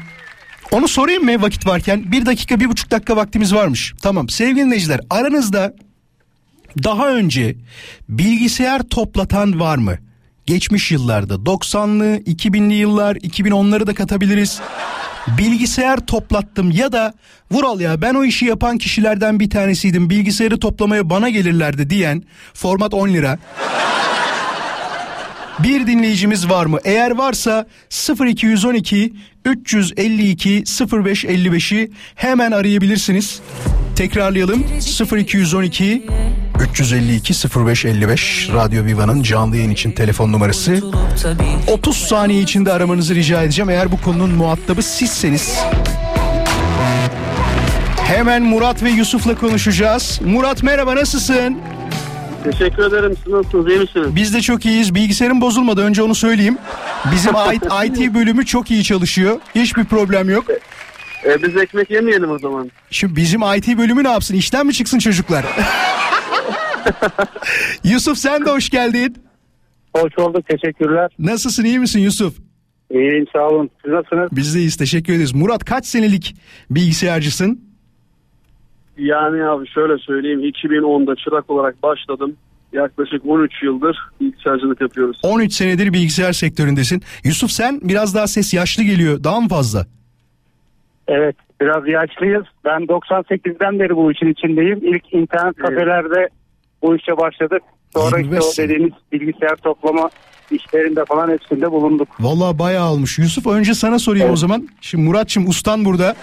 onu sorayım mı vakit varken? Bir dakika bir buçuk dakika vaktimiz varmış. Tamam sevgili dinleyiciler aranızda daha önce bilgisayar toplatan var mı? Geçmiş yıllarda 90'lı 2000'li yıllar 2010'ları da katabiliriz. Bilgisayar toplattım ya da Vural ya ben o işi yapan kişilerden bir tanesiydim bilgisayarı toplamaya bana gelirlerdi diyen format 10 lira. Bir dinleyicimiz var mı? Eğer varsa 0212 352 0555'i hemen arayabilirsiniz. Tekrarlayalım 0212 352 0555 Radyo Viva'nın canlı yayın için telefon numarası. 30 saniye içinde aramanızı rica edeceğim eğer bu konunun muhatabı sizseniz. Hemen Murat ve Yusuf'la konuşacağız. Murat merhaba nasılsın? Teşekkür ederim. Siz nasılsınız? İyi misiniz? Biz de çok iyiyiz. Bilgisayarım bozulmadı önce onu söyleyeyim. Bizim IT bölümü çok iyi çalışıyor. Hiçbir problem yok. Ee, biz ekmek yemeyelim o zaman. Şimdi bizim IT bölümü ne yapsın? İşten mi çıksın çocuklar? Yusuf sen de hoş geldin. Hoş bulduk teşekkürler. Nasılsın iyi misin Yusuf? İyiyim sağ olun. Siz nasılsınız? Biz de iyiyiz teşekkür ederiz. Murat kaç senelik bilgisayarcısın? Yani abi şöyle söyleyeyim 2010'da çırak olarak başladım. Yaklaşık 13 yıldır bilgisayarcılık yapıyoruz. 13 senedir bilgisayar sektöründesin. Yusuf sen biraz daha ses yaşlı geliyor. Daha mı fazla? Evet biraz yaşlıyız. Ben 98'den beri bu işin içindeyim. İlk internet kafelerde bu işe başladık. Sonra 25 işte o dediğiniz bilgisayar toplama işlerinde falan hepsinde bulunduk. Vallahi bayağı almış. Yusuf önce sana sorayım o zaman. Şimdi Muratçım ustan burada.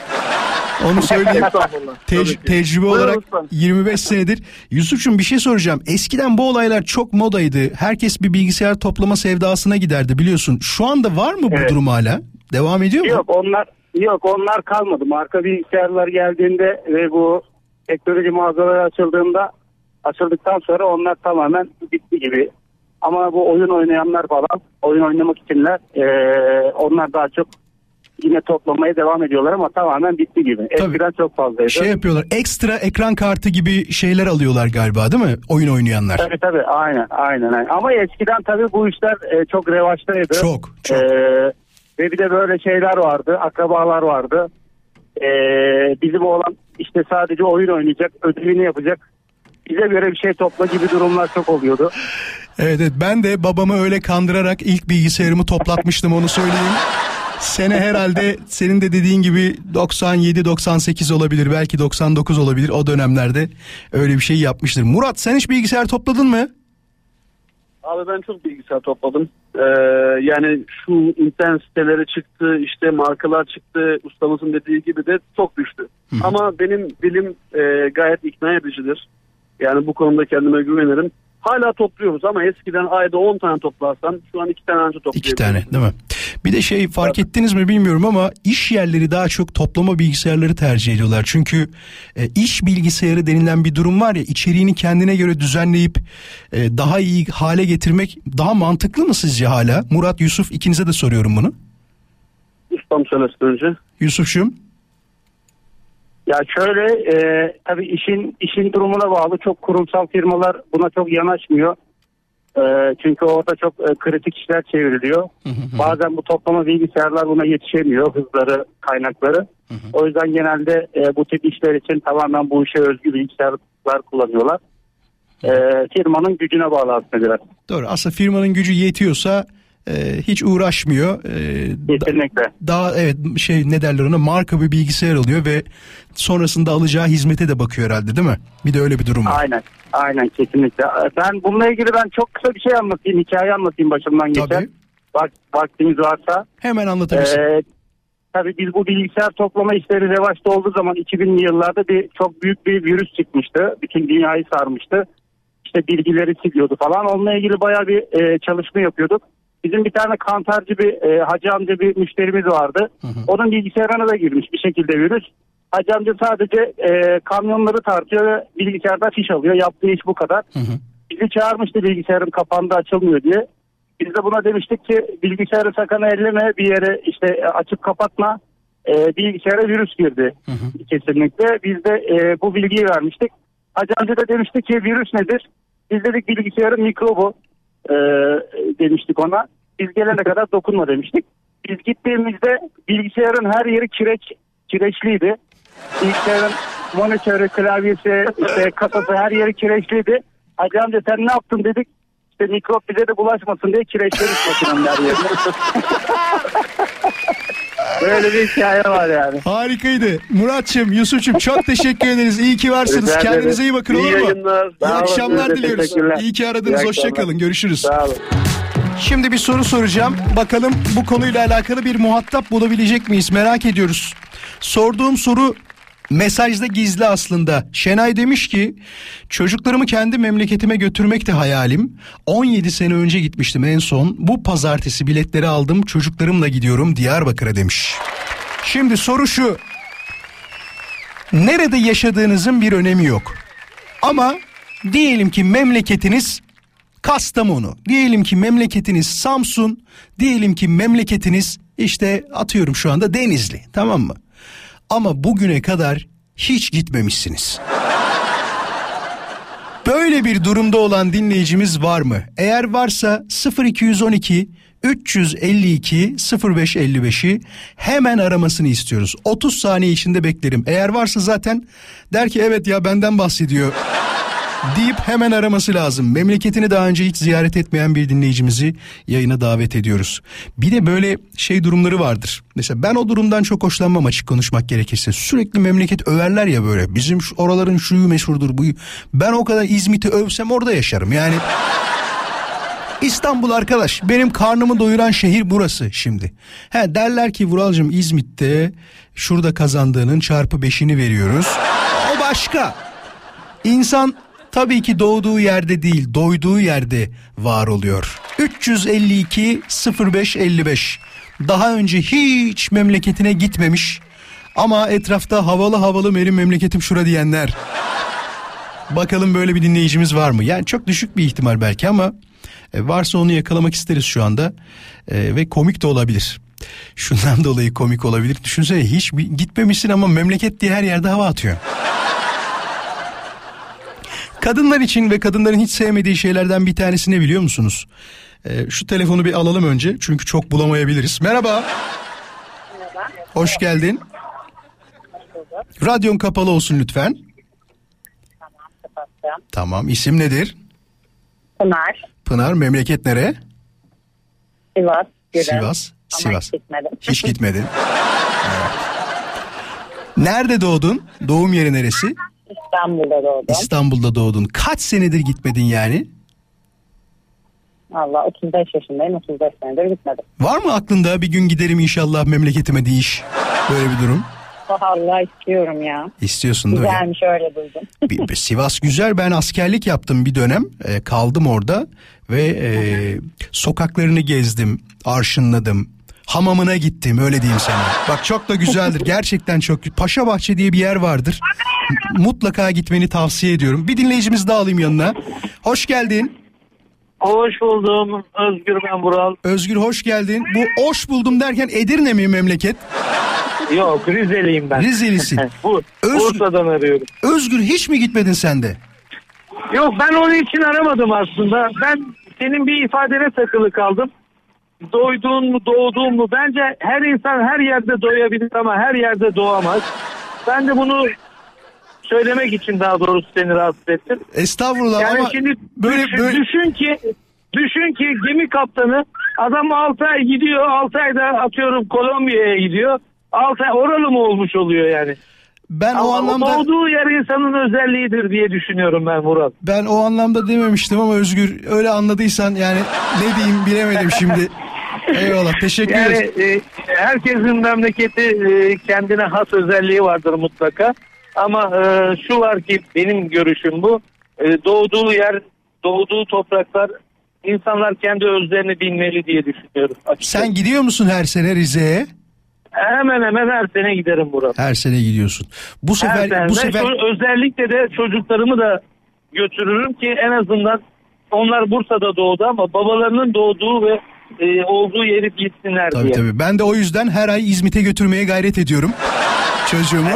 Onu söyleyeyim. Estağfurullah. Te- Tabii ki. tecrübe Buyurun olarak ustam. 25 senedir. Yusuf'cum bir şey soracağım. Eskiden bu olaylar çok modaydı. Herkes bir bilgisayar toplama sevdasına giderdi biliyorsun. Şu anda var mı bu Evet. durum hala? Devam ediyor mu? Yok onlar yok onlar kalmadı. Marka bilgisayarlar geldiğinde ve bu teknoloji mağazaları açıldığında açıldıktan sonra onlar tamamen bitti gibi. Ama bu oyun oynayanlar falan, oyun oynamak içinler eee, onlar daha çok yine toplamaya devam ediyorlar ama tamamen bitti gibi. Eskiden çok fazlaydı. Şey yapıyorlar. Ekstra ekran kartı gibi şeyler alıyorlar galiba değil mi? Oyun oynayanlar. Tabii tabii aynen aynen. aynen. Ama eskiden tabii bu işler e, çok revaçtaydı. Çok, çok. Ee, ve bir de böyle şeyler vardı, akrabalar vardı. Ee, bizim oğlan işte sadece oyun oynayacak, ödevini yapacak. Bize göre bir şey topla gibi durumlar çok oluyordu. Evet, evet ben de babamı öyle kandırarak ilk bilgisayarımı toplatmıştım onu söyleyeyim. Sene herhalde senin de dediğin gibi 97-98 olabilir belki 99 olabilir o dönemlerde öyle bir şey yapmıştır. Murat sen hiç bilgisayar topladın mı? Abi ben çok bilgisayar topladım. Ee, yani şu internet siteleri çıktı, işte markalar çıktı. Ustamızın dediği gibi de çok düştü. Ama benim bilim e, gayet ikna edicidir. Yani bu konuda kendime güvenirim. Hala topluyoruz ama eskiden ayda 10 tane toplarsan şu an 2 tane önce topluyoruz. İki tane değil mi? Bir de şey fark ettiniz mi bilmiyorum ama iş yerleri daha çok toplama bilgisayarları tercih ediyorlar. Çünkü e, iş bilgisayarı denilen bir durum var ya içeriğini kendine göre düzenleyip e, daha iyi hale getirmek daha mantıklı mı sizce hala? Murat, Yusuf ikinize de soruyorum bunu. Ustam söylesin önce. Yusuf'cum. Ya şöyle e, tabii işin işin durumuna bağlı çok kurumsal firmalar buna çok yanaşmıyor. E, çünkü orada çok e, kritik işler çevriliyor. Bazen bu toplama bilgisayarlar buna yetişemiyor hızları, kaynakları. O yüzden genelde e, bu tip işler için tamamen bu işe özgü bilgisayarlar kullanıyorlar. E, firmanın gücüne bağlı aslında biraz. Doğru. Aslında firmanın gücü yetiyorsa e, hiç uğraşmıyor. E, da- daha evet şey ne derler ona marka bir bilgisayar alıyor ve sonrasında alacağı hizmete de bakıyor herhalde değil mi? Bir de öyle bir durum var. Aynen. Aynen kesinlikle. Ben bununla ilgili ben çok kısa bir şey anlatayım. Hikaye anlatayım başımdan geçen. Tabii. Bak, vaktiniz varsa. Hemen anlatabilirsin. Ee, tabii biz bu bilgisayar toplama işleri revaçta olduğu zaman 2000'li yıllarda bir çok büyük bir virüs çıkmıştı. Bütün dünyayı sarmıştı. İşte bilgileri siliyordu falan. Onunla ilgili bayağı bir e, çalışma yapıyorduk. Bizim bir tane kantarcı bir e, hacı amca bir müşterimiz vardı. Onun bilgisayarına da girmiş bir şekilde virüs. Hacı amca sadece e, kamyonları tartıyor ve bilgisayarda fiş alıyor. Yaptığı iş bu kadar. Bizi çağırmıştı bilgisayarın kapandı açılmıyor diye. Biz de buna demiştik ki bilgisayarı sakın elleme bir yere işte açıp kapatma. E, bilgisayara virüs girdi kesinlikle. Biz de e, bu bilgiyi vermiştik. Hacı amca da demişti ki virüs nedir? Biz dedik bilgisayarın mikrobu e, demiştik ona. Biz gelene kadar dokunma demiştik. Biz gittiğimizde bilgisayarın her yeri kireç kireçliydi. Bilgisayarın monitörü, klavyesi, işte kasası her yeri kireçliydi. Hacı amca sen ne yaptın dedik. İşte mikrop bize de bulaşmasın diye kireçlemiş makinenin her yerine. Böyle bir hikaye var yani. Harikaydı. Muratçım, Yusuf'cum çok teşekkür ederiz. İyi ki varsınız. Rica. Kendinize iyi bakın İyi olur mu? yayınlar. İyi Sağ olun, akşamlar de diliyoruz. İyi ki aradınız. Hoşçakalın. Görüşürüz. Sağ olun. Şimdi bir soru soracağım. Bakalım bu konuyla alakalı bir muhatap bulabilecek miyiz? Merak ediyoruz. Sorduğum soru mesajda gizli aslında. Şenay demiş ki çocuklarımı kendi memleketime götürmek de hayalim. 17 sene önce gitmiştim en son. Bu pazartesi biletleri aldım. Çocuklarımla gidiyorum Diyarbakır'a demiş. Şimdi soru şu. Nerede yaşadığınızın bir önemi yok. Ama diyelim ki memleketiniz Kastamonu, diyelim ki memleketiniz Samsun, diyelim ki memleketiniz işte atıyorum şu anda Denizli tamam mı? Ama bugüne kadar hiç gitmemişsiniz. Böyle bir durumda olan dinleyicimiz var mı? Eğer varsa 0212 352 0555'i hemen aramasını istiyoruz. 30 saniye içinde beklerim. Eğer varsa zaten der ki evet ya benden bahsediyor deyip hemen araması lazım. Memleketini daha önce hiç ziyaret etmeyen bir dinleyicimizi yayına davet ediyoruz. Bir de böyle şey durumları vardır. Mesela ben o durumdan çok hoşlanmam açık konuşmak gerekirse. Sürekli memleket överler ya böyle. Bizim şu, oraların şuyu meşhurdur buyu. Ben o kadar İzmit'i övsem orada yaşarım. Yani İstanbul arkadaş benim karnımı doyuran şehir burası şimdi. He derler ki Vuralcığım İzmit'te şurada kazandığının çarpı beşini veriyoruz. O başka. İnsan tabii ki doğduğu yerde değil doyduğu yerde var oluyor. 352 0555 daha önce hiç memleketine gitmemiş ama etrafta havalı havalı benim memleketim şura diyenler. Bakalım böyle bir dinleyicimiz var mı? Yani çok düşük bir ihtimal belki ama e, varsa onu yakalamak isteriz şu anda E, ve komik de olabilir. Şundan dolayı komik olabilir. Düşünsene hiç gitmemişsin ama memleket diye her yerde hava atıyor. Kadınlar için ve kadınların hiç sevmediği şeylerden bir tanesi ne biliyor musunuz? E, şu telefonu bir alalım önce çünkü çok bulamayabiliriz. Merhaba. Hoş geldin. Radyon kapalı olsun lütfen. Tamam isim nedir? Pınar, Pınar memleket nere? Sivas, Gürün. Sivas. Ama Sivas. hiç gitmedim. Hiç gitmedin. Evet. Nerede doğdun? Doğum yeri neresi? İstanbul'da doğdum. İstanbul'da doğdun. Kaç senedir gitmedin yani? Valla 35 yaşındayım. 35 senedir gitmedim. Var mı aklında bir gün giderim inşallah memleketime değiş? Böyle bir durum. Allah istiyorum ya. İstiyorsun değil mi? Güzelmiş öyle duydum. Bir- bir Sivas güzel. Ben askerlik yaptım bir dönem. E, kaldım orada ve e, sokaklarını gezdim, arşınladım. Hamamına gittim öyle diyeyim sana. Bak çok da güzeldir. Gerçekten çok. Paşa Bahçe diye bir yer vardır. Mutlaka gitmeni tavsiye ediyorum. Bir dinleyicimiz daha alayım yanına. Hoş geldin. Hoş buldum. Özgür ben Bural. Özgür hoş geldin. Bu hoş buldum derken Edirne mi memleket? Yok Rizeliyim ben. Rizelisi. Bu, Özgür- Bursa'dan arıyorum. Özgür hiç mi gitmedin sen de? Yok ben onun için aramadım aslında. Ben senin bir ifadene takılı kaldım. Doyduğun mu doğduğun mu? Bence her insan her yerde doyabilir ama her yerde doğamaz. Ben de bunu söylemek için daha doğrusu seni rahatsız ettim. Estağfurullah Yani ama şimdi böyle düşün, böyle düşün ki düşün ki gemi kaptanı adam 6 ay gidiyor 6 ayda atıyorum Kolombiya'ya gidiyor. 6 ay oralı mı olmuş oluyor yani? Ben o Ama anlamda doğduğu yer insanın özelliğidir diye düşünüyorum ben Murat. Ben o anlamda dememiştim ama Özgür öyle anladıysan yani ne diyeyim bilemedim şimdi. Eyvallah teşekkür Yani ederiz. e, herkesin memleketi e, kendine has özelliği vardır mutlaka. Ama e, şu var ki benim görüşüm bu. E, doğduğu yer, doğduğu topraklar insanlar kendi özlerini bilmeli diye düşünüyorum. açıkçası. Sen gidiyor musun her sene Rize'ye? Hemen hemen her sene giderim Murat. Her sene gidiyorsun. Bu Her sefer sene. bu sefer özellikle de çocuklarımı da götürürüm ki en azından onlar Bursa'da doğdu ama babalarının doğduğu ve e, olduğu yeri bilsinler tabii diye. tabii. Ben de o yüzden her ay İzmit'e götürmeye gayret ediyorum çocuğumu.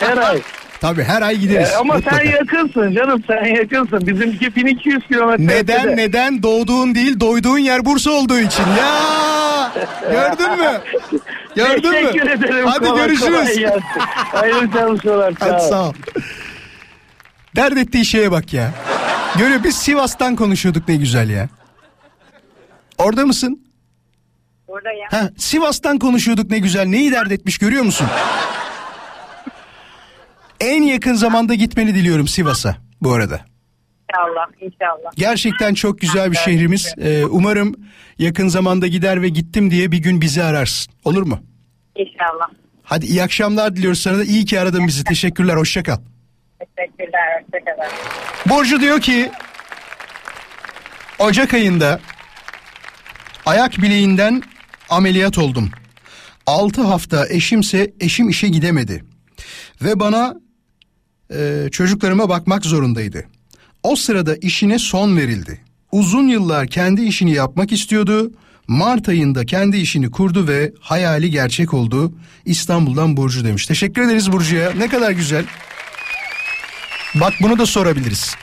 Her ay. Tabii her ay gideriz. E, ama mutlaka. sen yakınsın canım sen yakınsın. Bizimki 1200 kilometre. Neden ötede. neden doğduğun değil doyduğun yer Bursa olduğu için ya gördün mü gördün mü Teşekkür ederim. hadi Kolay görüşürüz kolay. Hayırlı çalışmalar. sağ hadi sağ ol dert ettiği şeye bak ya görüyor biz Sivas'tan konuşuyorduk ne güzel ya orada mısın Buradayım. ha Sivas'tan konuşuyorduk ne güzel neyi dert etmiş görüyor musun en yakın zamanda gitmeni diliyorum Sivas'a bu arada İnşallah, inşallah. Gerçekten çok güzel bir şehrimiz. Ee, umarım yakın zamanda gider ve gittim diye bir gün bizi ararsın. Olur mu? İnşallah. Hadi iyi akşamlar diliyoruz sana da. İyi ki aradın bizi. Teşekkürler. Hoşça kal. Teşekkürler. Hoşçakalın. Burcu diyor ki Ocak ayında ayak bileğinden ameliyat oldum. 6 hafta eşimse eşim işe gidemedi. Ve bana e, çocuklarıma bakmak zorundaydı. O sırada işine son verildi. Uzun yıllar kendi işini yapmak istiyordu. Mart ayında kendi işini kurdu ve hayali gerçek oldu. İstanbul'dan Burcu demiş. Teşekkür ederiz Burcu'ya. Ne kadar güzel. Bak bunu da sorabiliriz.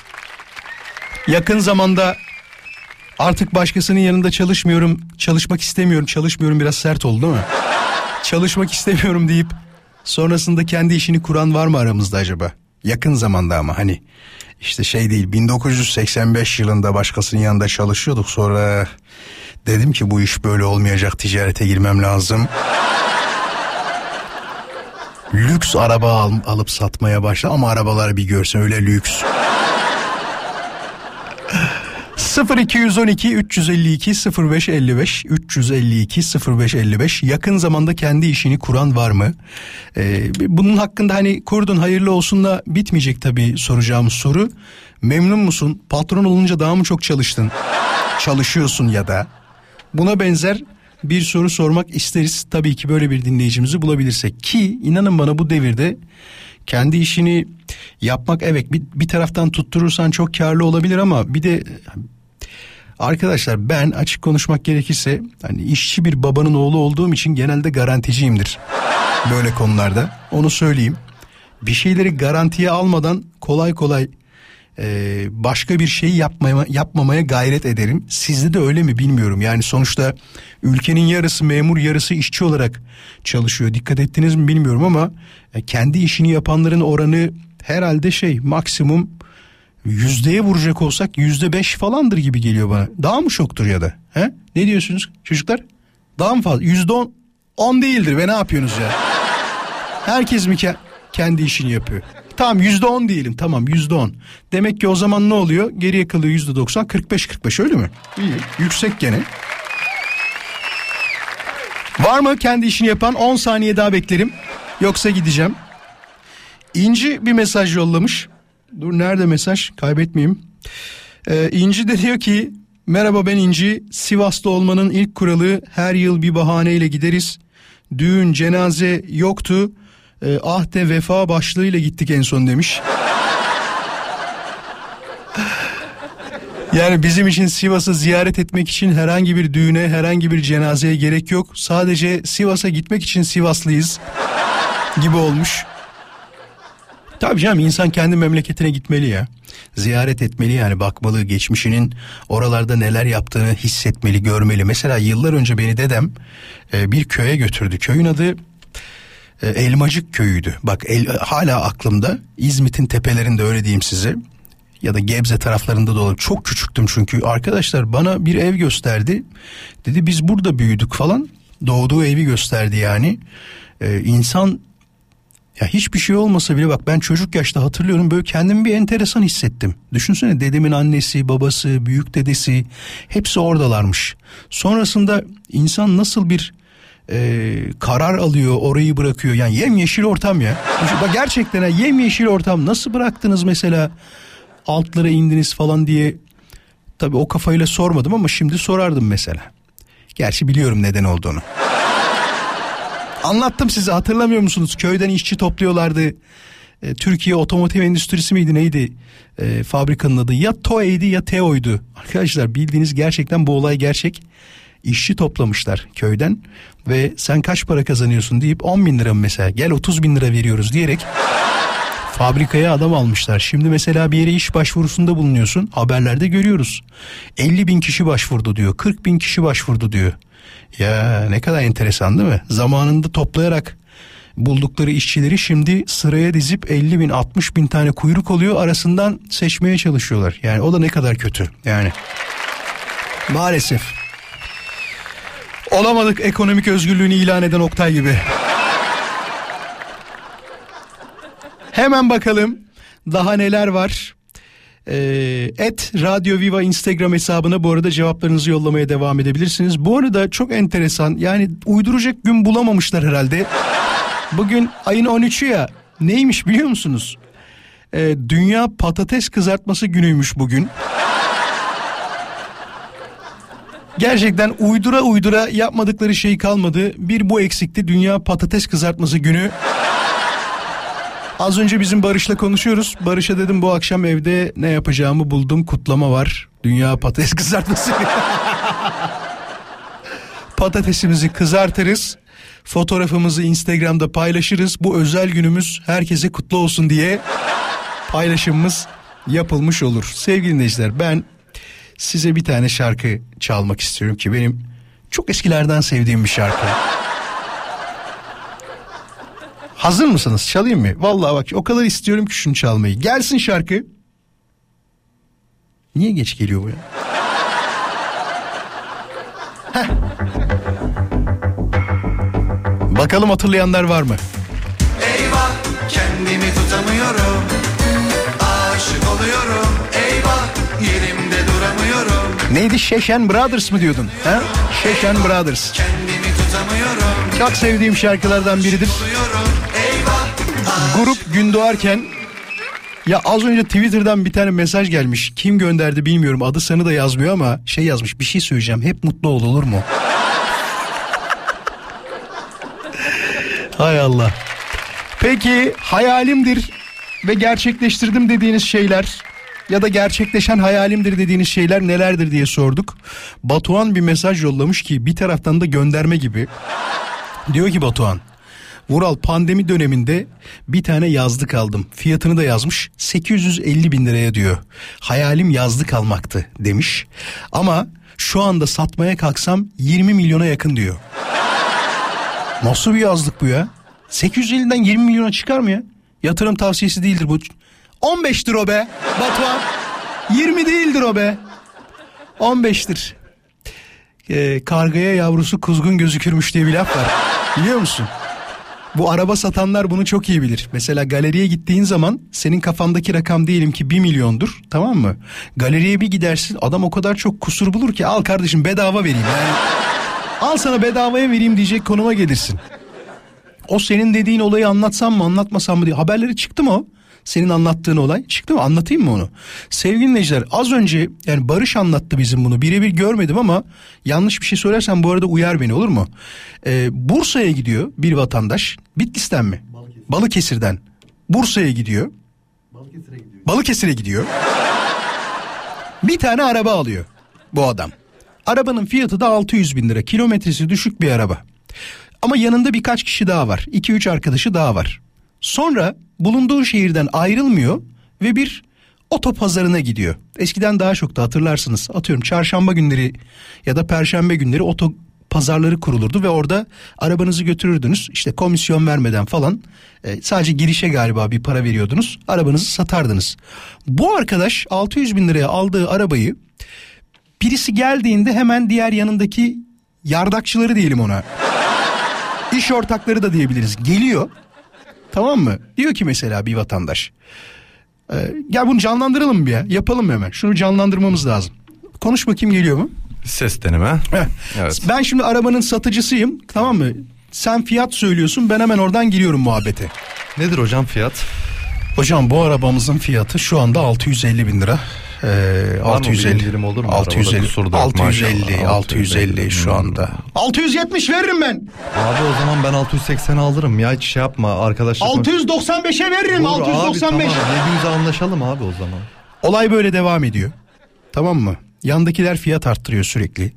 Yakın zamanda artık başkasının yanında çalışmıyorum, çalışmak istemiyorum, çalışmıyorum biraz sert oldu değil mi? çalışmak istemiyorum deyip sonrasında kendi işini kuran var mı aramızda acaba? Yakın zamanda ama hani işte şey değil 1985 yılında başkasının yanında çalışıyorduk sonra dedim ki bu iş böyle olmayacak ticarete girmem lazım. Lüks araba al- alıp satmaya başla ama arabaları bir görsen öyle lüks. 0212 352 0555 352 0555 yakın zamanda kendi işini kuran var mı? Ee, bunun hakkında hani kurdun hayırlı olsunla bitmeyecek tabii soracağımız soru. Memnun musun? Patron olunca daha mı çok çalıştın? Çalışıyorsun ya da buna benzer bir soru sormak isteriz. Tabii ki böyle bir dinleyicimizi bulabilirsek ki inanın bana bu devirde kendi işini yapmak evet bir, bir taraftan tutturursan çok karlı olabilir ama bir de arkadaşlar ben açık konuşmak gerekirse hani işçi bir babanın oğlu olduğum için genelde garanticiyimdir böyle konularda onu söyleyeyim. Bir şeyleri garantiye almadan kolay kolay e, başka bir şey yapmaya, yapmamaya gayret ederim. Sizde de öyle mi bilmiyorum. Yani sonuçta ülkenin yarısı memur yarısı işçi olarak çalışıyor. Dikkat ettiniz mi bilmiyorum ama e, kendi işini yapanların oranı herhalde şey maksimum yüzdeye vuracak olsak yüzde beş falandır gibi geliyor bana. Daha mı şoktur ya da? He? Ne diyorsunuz çocuklar? Daha mı fazla? Yüzde on, on değildir ve ne yapıyorsunuz ya? Herkes mi ke- kendi işini yapıyor? Tamam yüzde on diyelim tamam yüzde on. Demek ki o zaman ne oluyor? Geriye kalıyor yüzde doksan kırk beş kırk beş öyle mi? İyi yüksek gene. Var mı kendi işini yapan 10 saniye daha beklerim. Yoksa gideceğim. İnci bir mesaj yollamış. Dur nerede mesaj kaybetmeyeyim. Ee, İnci de diyor ki merhaba ben İnci. Sivas'ta olmanın ilk kuralı her yıl bir bahaneyle gideriz. Düğün cenaze yoktu. Ee, ah de vefa başlığıyla gittik en son demiş. Yani bizim için Sivas'ı ziyaret etmek için herhangi bir düğüne, herhangi bir cenazeye gerek yok. Sadece Sivas'a gitmek için Sivaslıyız gibi olmuş. Tabii canım insan kendi memleketine gitmeli ya. Ziyaret etmeli yani bakmalı geçmişinin oralarda neler yaptığını hissetmeli, görmeli. Mesela yıllar önce beni dedem e, bir köye götürdü. Köyün adı e, Elmacık köyüydü. Bak el, hala aklımda İzmit'in tepelerinde öyle diyeyim size ya da Gebze taraflarında da olur. Çok küçüktüm çünkü. Arkadaşlar bana bir ev gösterdi. Dedi biz burada büyüdük falan. Doğduğu evi gösterdi yani. Ee, insan ya hiçbir şey olmasa bile bak ben çocuk yaşta hatırlıyorum böyle kendimi bir enteresan hissettim. Düşünsene dedemin annesi, babası, büyük dedesi hepsi oradalarmış. Sonrasında insan nasıl bir e, karar alıyor orayı bırakıyor yani yemyeşil ortam ya. Bak gerçekten yemyeşil ortam nasıl bıraktınız mesela altlara indiniz falan diye tabii o kafayla sormadım ama şimdi sorardım mesela. Gerçi biliyorum neden olduğunu. Anlattım size hatırlamıyor musunuz? Köyden işçi topluyorlardı. E, Türkiye Otomotiv Endüstrisi miydi neydi? E, fabrikanın adı ya TOE'ydi ya TEO'ydu. Arkadaşlar bildiğiniz gerçekten bu olay gerçek. İşçi toplamışlar köyden ve sen kaç para kazanıyorsun deyip 10 bin lira mesela gel 30 bin lira veriyoruz diyerek fabrikaya adam almışlar. Şimdi mesela bir yere iş başvurusunda bulunuyorsun haberlerde görüyoruz. 50 bin kişi başvurdu diyor 40 bin kişi başvurdu diyor. Ya ne kadar enteresan değil mi? Zamanında toplayarak buldukları işçileri şimdi sıraya dizip 50 bin 60 bin tane kuyruk oluyor arasından seçmeye çalışıyorlar. Yani o da ne kadar kötü yani. Maalesef. Olamadık ekonomik özgürlüğünü ilan eden Oktay gibi. Hemen bakalım daha neler var. Ee, et Radyo Viva Instagram hesabına bu arada cevaplarınızı yollamaya devam edebilirsiniz. Bu arada çok enteresan yani uyduracak gün bulamamışlar herhalde. Bugün ayın 13'ü ya neymiş biliyor musunuz? Ee, Dünya Patates Kızartması Günüymüş bugün. Gerçekten uydura uydura yapmadıkları şey kalmadı. Bir bu eksikti. Dünya Patates Kızartması Günü. Az önce bizim Barış'la konuşuyoruz. Barış'a dedim bu akşam evde ne yapacağımı buldum. Kutlama var. Dünya Patates Kızartması. Patatesimizi kızartırız. Fotoğrafımızı Instagram'da paylaşırız. Bu özel günümüz herkese kutlu olsun diye paylaşımımız yapılmış olur. Sevgili dinleyiciler ben size bir tane şarkı çalmak istiyorum ki benim çok eskilerden sevdiğim bir şarkı. Hazır mısınız? Çalayım mı? Vallahi bak o kadar istiyorum ki şunu çalmayı. Gelsin şarkı. Niye geç geliyor bu ya? Heh. Bakalım hatırlayanlar var mı? Eyvah kendimi tutamıyorum Aşık oluyorum Eyvah yerimde duramıyorum Neydi? Şeşen Brothers mı diyordun? Ha? Şeşen Brothers. Kendimi tutamıyorum Çok sevdiğim şarkılardan biridir. Eyvah Grup gün doğarken ya az önce Twitter'dan bir tane mesaj gelmiş. Kim gönderdi bilmiyorum. Adı sanı da yazmıyor ama şey yazmış. Bir şey söyleyeceğim. Hep mutlu ol olur mu? Hay Allah. Peki hayalimdir ve gerçekleştirdim dediğiniz şeyler ya da gerçekleşen hayalimdir dediğiniz şeyler nelerdir diye sorduk. Batuhan bir mesaj yollamış ki bir taraftan da gönderme gibi. Diyor ki Batuhan Vural pandemi döneminde bir tane yazlık aldım. Fiyatını da yazmış 850 bin liraya diyor. Hayalim yazlık almaktı demiş. Ama şu anda satmaya kalksam 20 milyona yakın diyor. Nasıl bir yazlık bu ya? 850'den 20 milyona çıkar mı ya? Yatırım tavsiyesi değildir bu. 15'tir o be Batuhan. 20 değildir o be. 15'tir. Ee, kargaya yavrusu kuzgun gözükürmüş diye bir laf var. Biliyor musun? Bu araba satanlar bunu çok iyi bilir. Mesela galeriye gittiğin zaman senin kafandaki rakam diyelim ki 1 milyondur tamam mı? Galeriye bir gidersin adam o kadar çok kusur bulur ki al kardeşim bedava vereyim yani. al sana bedavaya vereyim diyecek konuma gelirsin. O senin dediğin olayı anlatsam mı anlatmasam mı diye haberleri çıktı mı o? Senin anlattığın olay çıktı mı anlatayım mı onu? Sevgili dinleyiciler az önce yani Barış anlattı bizim bunu birebir görmedim ama yanlış bir şey söylersem bu arada uyar beni olur mu? Ee, Bursa'ya gidiyor bir vatandaş Bitlis'ten mi? Balıkesir'den Bursa'ya gidiyor. Balıkesir'e gidiyor. bir tane araba alıyor bu adam. Arabanın fiyatı da 600 bin lira kilometresi düşük bir araba. Ama yanında birkaç kişi daha var. 2-3 arkadaşı daha var. Sonra bulunduğu şehirden ayrılmıyor ve bir oto pazarına gidiyor. Eskiden daha çok da hatırlarsınız. Atıyorum çarşamba günleri ya da perşembe günleri oto pazarları kurulurdu ve orada arabanızı götürürdünüz. İşte komisyon vermeden falan e, sadece girişe galiba bir para veriyordunuz. Arabanızı satardınız. Bu arkadaş 600 bin liraya aldığı arabayı birisi geldiğinde hemen diğer yanındaki yardakçıları diyelim ona. İş ortakları da diyebiliriz. Geliyor. Tamam mı? Diyor ki mesela bir vatandaş. E, ya bunu canlandıralım bir ya. Yapalım hemen? Şunu canlandırmamız lazım. Konuş bakayım geliyor mu? Ses deneme. Evet. Ben şimdi arabanın satıcısıyım. Tamam mı? Sen fiyat söylüyorsun. Ben hemen oradan giriyorum muhabbete. Nedir hocam fiyat? Hocam bu arabamızın fiyatı şu anda 650 bin lira. Ee, Var mı bir 650 indirim olur mu? Arabada 650 kusur da yok, 650 maşallah. 650 şu anda. 670 veririm ben. Abi o zaman ben 680 alırım ya hiç şey yapma arkadaşlar. 695'e veririm. Doğru, 695. Abi, tamam 700'e anlaşalım abi o zaman. Olay böyle devam ediyor. Tamam mı? Yandakiler fiyat arttırıyor sürekli.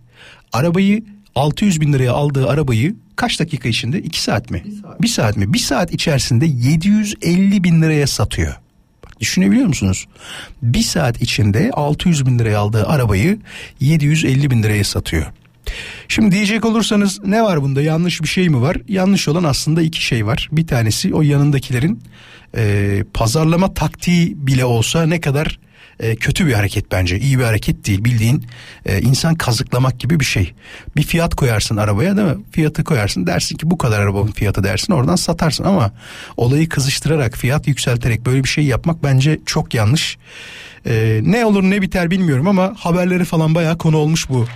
Arabayı 600 bin liraya aldığı arabayı kaç dakika içinde? 2 saat mi? 1 saat. mi? 1 saat içerisinde 750 bin liraya satıyor. Düşünebiliyor musunuz? 1 saat içinde 600 bin liraya aldığı arabayı 750 bin liraya satıyor. Şimdi diyecek olursanız ne var bunda yanlış bir şey mi var? Yanlış olan aslında iki şey var. Bir tanesi o yanındakilerin e, pazarlama taktiği bile olsa ne kadar e, kötü bir hareket bence. İyi bir hareket değil bildiğin e, insan kazıklamak gibi bir şey. Bir fiyat koyarsın arabaya değil mi? Fiyatı koyarsın dersin ki bu kadar arabanın fiyatı dersin oradan satarsın ama olayı kızıştırarak fiyat yükselterek böyle bir şey yapmak bence çok yanlış. E, ne olur ne biter bilmiyorum ama haberleri falan bayağı konu olmuş bu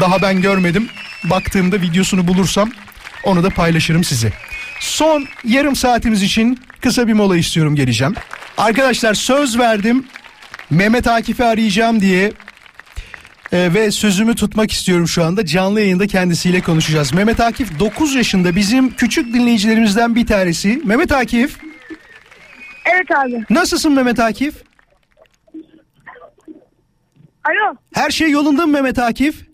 daha ben görmedim. Baktığımda videosunu bulursam onu da paylaşırım size. Son yarım saatimiz için kısa bir mola istiyorum geleceğim. Arkadaşlar söz verdim. Mehmet Akif'i arayacağım diye e, ve sözümü tutmak istiyorum şu anda. Canlı yayında kendisiyle konuşacağız. Mehmet Akif 9 yaşında bizim küçük dinleyicilerimizden bir tanesi. Mehmet Akif Evet abi. nasılsın Mehmet Akif? Alo. Her şey yolunda mı Mehmet Akif?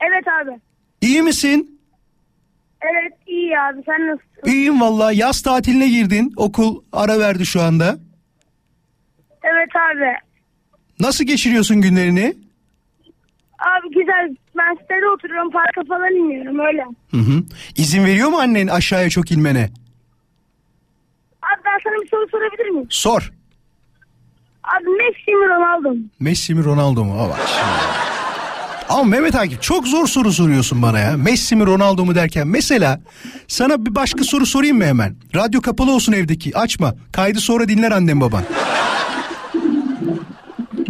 Evet abi. İyi misin? Evet iyi abi sen nasılsın? İyiyim valla yaz tatiline girdin okul ara verdi şu anda. Evet abi. Nasıl geçiriyorsun günlerini? Abi güzel ben sitede oturuyorum parka falan inmiyorum öyle. Hı hı. İzin veriyor mu annen aşağıya çok inmene? Abi ben sana bir soru sorabilir miyim? Sor. Abi Messi mi Ronaldo mu? Messi mi Ronaldo mu? Şimdi. Ama Mehmet Akif çok zor soru soruyorsun bana ya. Messi mi Ronaldo mu derken. Mesela sana bir başka soru sorayım mı hemen? Radyo kapalı olsun evdeki açma. Kaydı sonra dinler annem baban.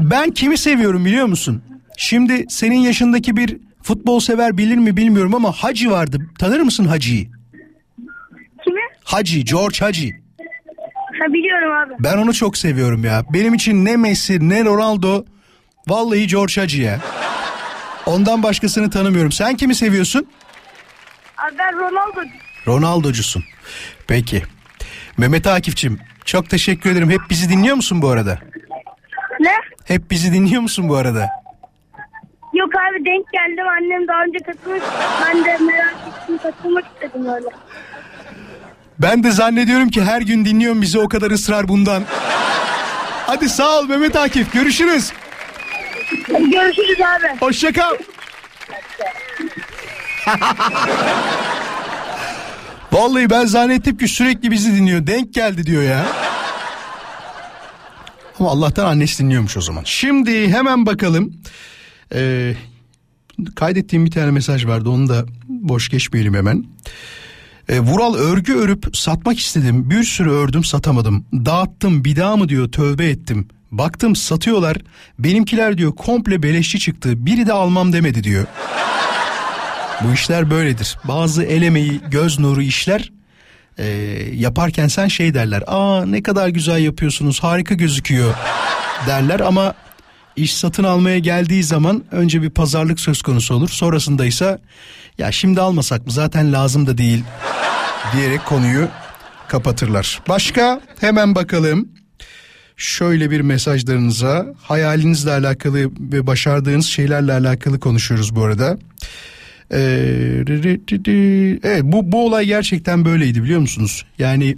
Ben kimi seviyorum biliyor musun? Şimdi senin yaşındaki bir futbol sever bilir mi bilmiyorum ama Hacı vardı. Tanır mısın Hacı'yı? Kimi? Hacı, George Hacı. Ha biliyorum abi. Ben onu çok seviyorum ya. Benim için ne Messi ne Ronaldo vallahi George Hacı ya. Ondan başkasını tanımıyorum. Sen kimi seviyorsun? Abi ben Ronaldo. Ronaldocusun. Peki. Mehmet Akif'cim çok teşekkür ederim. Hep bizi dinliyor musun bu arada? Ne? Hep bizi dinliyor musun bu arada? Yok abi denk geldim annem daha önce katılmış. Ben de merak ettim katılmak istedim öyle. Ben de zannediyorum ki her gün dinliyorum bizi o kadar ısrar bundan. Hadi sağ ol Mehmet Akif. Görüşürüz. Görüşürüz abi. Hoşça kal. Vallahi ben zannettim ki sürekli bizi dinliyor. Denk geldi diyor ya. Ama Allah'tan annesi dinliyormuş o zaman. Şimdi hemen bakalım. Ee, kaydettiğim bir tane mesaj vardı. Onu da boş geçmeyelim hemen. Ee, Vural örgü örüp satmak istedim. Bir sürü ördüm satamadım. Dağıttım bir daha mı diyor tövbe ettim. Baktım satıyorlar. Benimkiler diyor komple beleşçi çıktı. Biri de almam demedi diyor. Bu işler böyledir. Bazı el göz nuru işler e, yaparken sen şey derler. Aa ne kadar güzel yapıyorsunuz, harika gözüküyor derler ama iş satın almaya geldiği zaman önce bir pazarlık söz konusu olur. Sonrasında ise ya şimdi almasak mı zaten lazım da değil diyerek konuyu kapatırlar. Başka hemen bakalım. Şöyle bir mesajlarınıza hayalinizle alakalı ve başardığınız şeylerle alakalı konuşuyoruz bu arada. Ee, evet bu, bu olay gerçekten böyleydi biliyor musunuz? Yani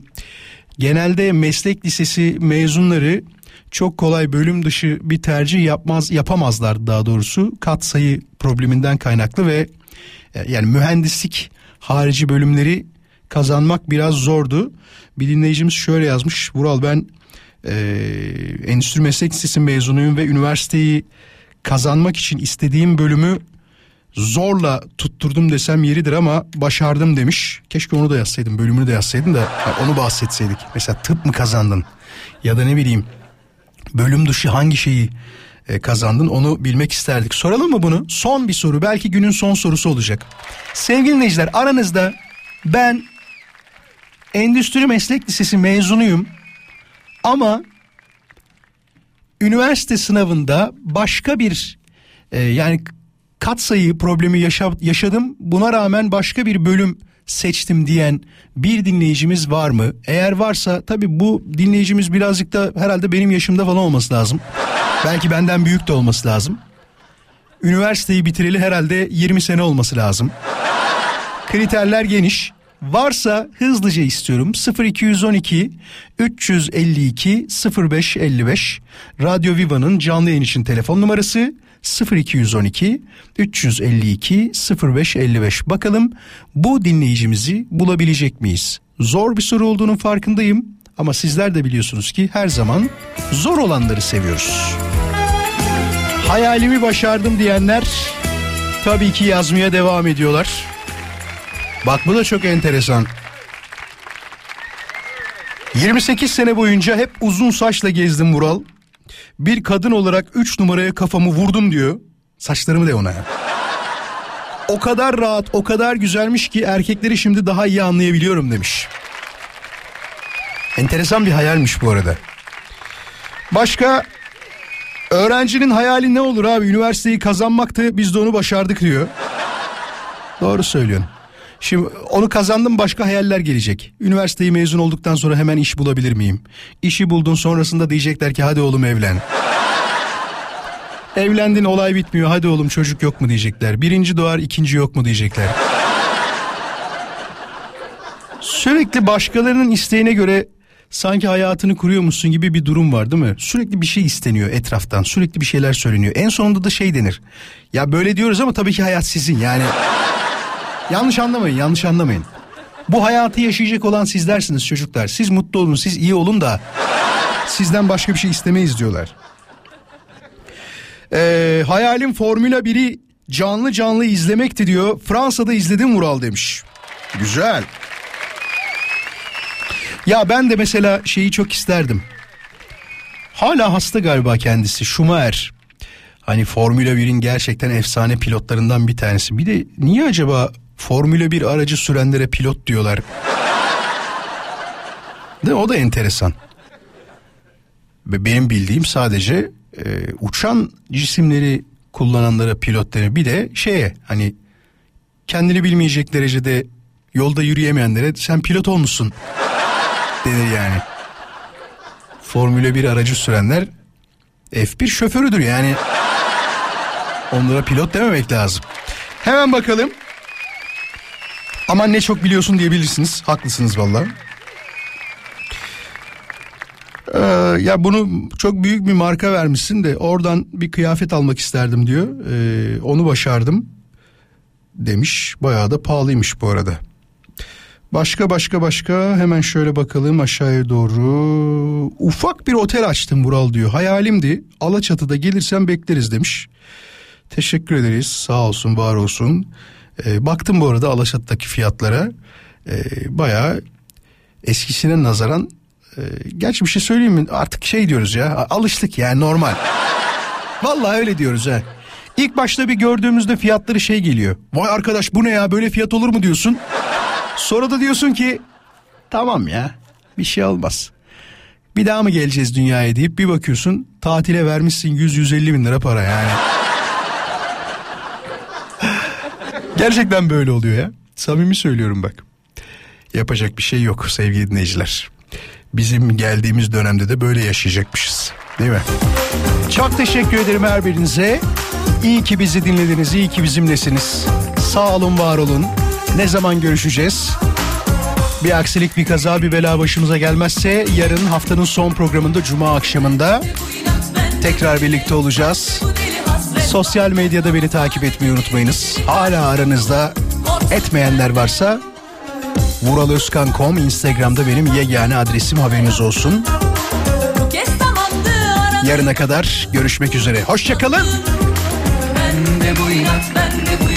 genelde meslek lisesi mezunları çok kolay bölüm dışı bir tercih yapmaz yapamazlar daha doğrusu kat sayı probleminden kaynaklı ve e, yani mühendislik harici bölümleri kazanmak biraz zordu. Bir dinleyicimiz şöyle yazmış. Vural ben e, Endüstri Meslek Lisesi mezunuyum ve üniversiteyi kazanmak için istediğim bölümü zorla tutturdum desem yeridir ama başardım demiş. Keşke onu da yazsaydım bölümünü de yazsaydım da yani onu bahsetseydik. Mesela tıp mı kazandın ya da ne bileyim bölüm dışı hangi şeyi e, kazandın onu bilmek isterdik. Soralım mı bunu? Son bir soru belki günün son sorusu olacak. Sevgili dinleyiciler aranızda ben Endüstri Meslek Lisesi mezunuyum ama üniversite sınavında başka bir e, yani katsayı problemi yaşa- yaşadım. Buna rağmen başka bir bölüm seçtim diyen bir dinleyicimiz var mı? Eğer varsa tabii bu dinleyicimiz birazcık da herhalde benim yaşımda falan olması lazım. Belki benden büyük de olması lazım. Üniversiteyi bitireli herhalde 20 sene olması lazım. Kriterler geniş. Varsa hızlıca istiyorum. 0212 352 0555 Radyo Viva'nın canlı yayın için telefon numarası 0212 352 0555. Bakalım bu dinleyicimizi bulabilecek miyiz? Zor bir soru olduğunun farkındayım ama sizler de biliyorsunuz ki her zaman zor olanları seviyoruz. Hayalimi başardım diyenler tabii ki yazmaya devam ediyorlar. Bak bu da çok enteresan. 28 sene boyunca hep uzun saçla gezdim Vural. Bir kadın olarak 3 numaraya kafamı vurdum diyor. Saçlarımı de ona. O kadar rahat, o kadar güzelmiş ki erkekleri şimdi daha iyi anlayabiliyorum demiş. Enteresan bir hayalmiş bu arada. Başka öğrencinin hayali ne olur abi? Üniversiteyi kazanmaktı biz de onu başardık diyor. Doğru söylüyorsun. Şimdi onu kazandım başka hayaller gelecek. Üniversiteyi mezun olduktan sonra hemen iş bulabilir miyim? İşi buldun sonrasında diyecekler ki hadi oğlum evlen. Evlendin olay bitmiyor hadi oğlum çocuk yok mu diyecekler. Birinci doğar ikinci yok mu diyecekler. Sürekli başkalarının isteğine göre sanki hayatını kuruyormuşsun gibi bir durum var değil mi? Sürekli bir şey isteniyor etraftan sürekli bir şeyler söyleniyor. En sonunda da şey denir. Ya böyle diyoruz ama tabii ki hayat sizin yani. Yanlış anlamayın, yanlış anlamayın. Bu hayatı yaşayacak olan sizlersiniz çocuklar. Siz mutlu olun, siz iyi olun da sizden başka bir şey istemeyiz diyorlar. Ee, hayalim Formula 1'i canlı canlı izlemekti diyor. Fransa'da izledim Vural demiş. Güzel. Ya ben de mesela şeyi çok isterdim. Hala hasta galiba kendisi Schumacher. Hani Formula 1'in gerçekten efsane pilotlarından bir tanesi. Bir de niye acaba Formula 1 aracı sürenlere pilot diyorlar? De o da enteresan. Benim bildiğim sadece e, uçan cisimleri kullananlara pilot denir. Bir de şeye hani kendini bilmeyecek derecede yolda yürüyemeyenlere sen pilot olmuşsun denir yani. Formula 1 aracı sürenler F1 şoförüdür yani. Onlara pilot dememek lazım. Hemen bakalım. Aman ne çok biliyorsun diyebilirsiniz. Haklısınız valla. Ee, ya bunu çok büyük bir marka vermişsin de oradan bir kıyafet almak isterdim diyor. Ee, onu başardım demiş. Bayağı da pahalıymış bu arada. Başka başka başka hemen şöyle bakalım aşağıya doğru. Ufak bir otel açtım Vural diyor. Hayalimdi. Alaçatı'da gelirsen bekleriz demiş. Teşekkür ederiz. Sağ olsun, var olsun. Ee, baktım bu arada Alaşat'taki fiyatlara. Ee, bayağı eskisine nazaran e, gerçi bir şey söyleyeyim mi? Artık şey diyoruz ya. Alıştık yani normal. Vallahi öyle diyoruz ha. İlk başta bir gördüğümüzde fiyatları şey geliyor. Vay arkadaş bu ne ya böyle fiyat olur mu diyorsun. Sonra da diyorsun ki tamam ya bir şey olmaz. Bir daha mı geleceğiz dünyaya deyip bir bakıyorsun tatile vermişsin 100-150 bin lira para yani. Gerçekten böyle oluyor ya. Samimi söylüyorum bak. Yapacak bir şey yok sevgili dinleyiciler. Bizim geldiğimiz dönemde de böyle yaşayacakmışız. Değil mi? Çok teşekkür ederim her birinize. İyi ki bizi dinlediniz, iyi ki bizimlesiniz. Sağ olun, var olun. Ne zaman görüşeceğiz? Bir aksilik, bir kaza, bir bela başımıza gelmezse yarın haftanın son programında Cuma akşamında tekrar birlikte olacağız. Sosyal medyada beni takip etmeyi unutmayınız. Hala aranızda etmeyenler varsa vuraloskan.com Instagram'da benim yegane adresim haberiniz olsun. Yarına kadar görüşmek üzere. Hoşçakalın. Bende bu inat, yürek, bende bu.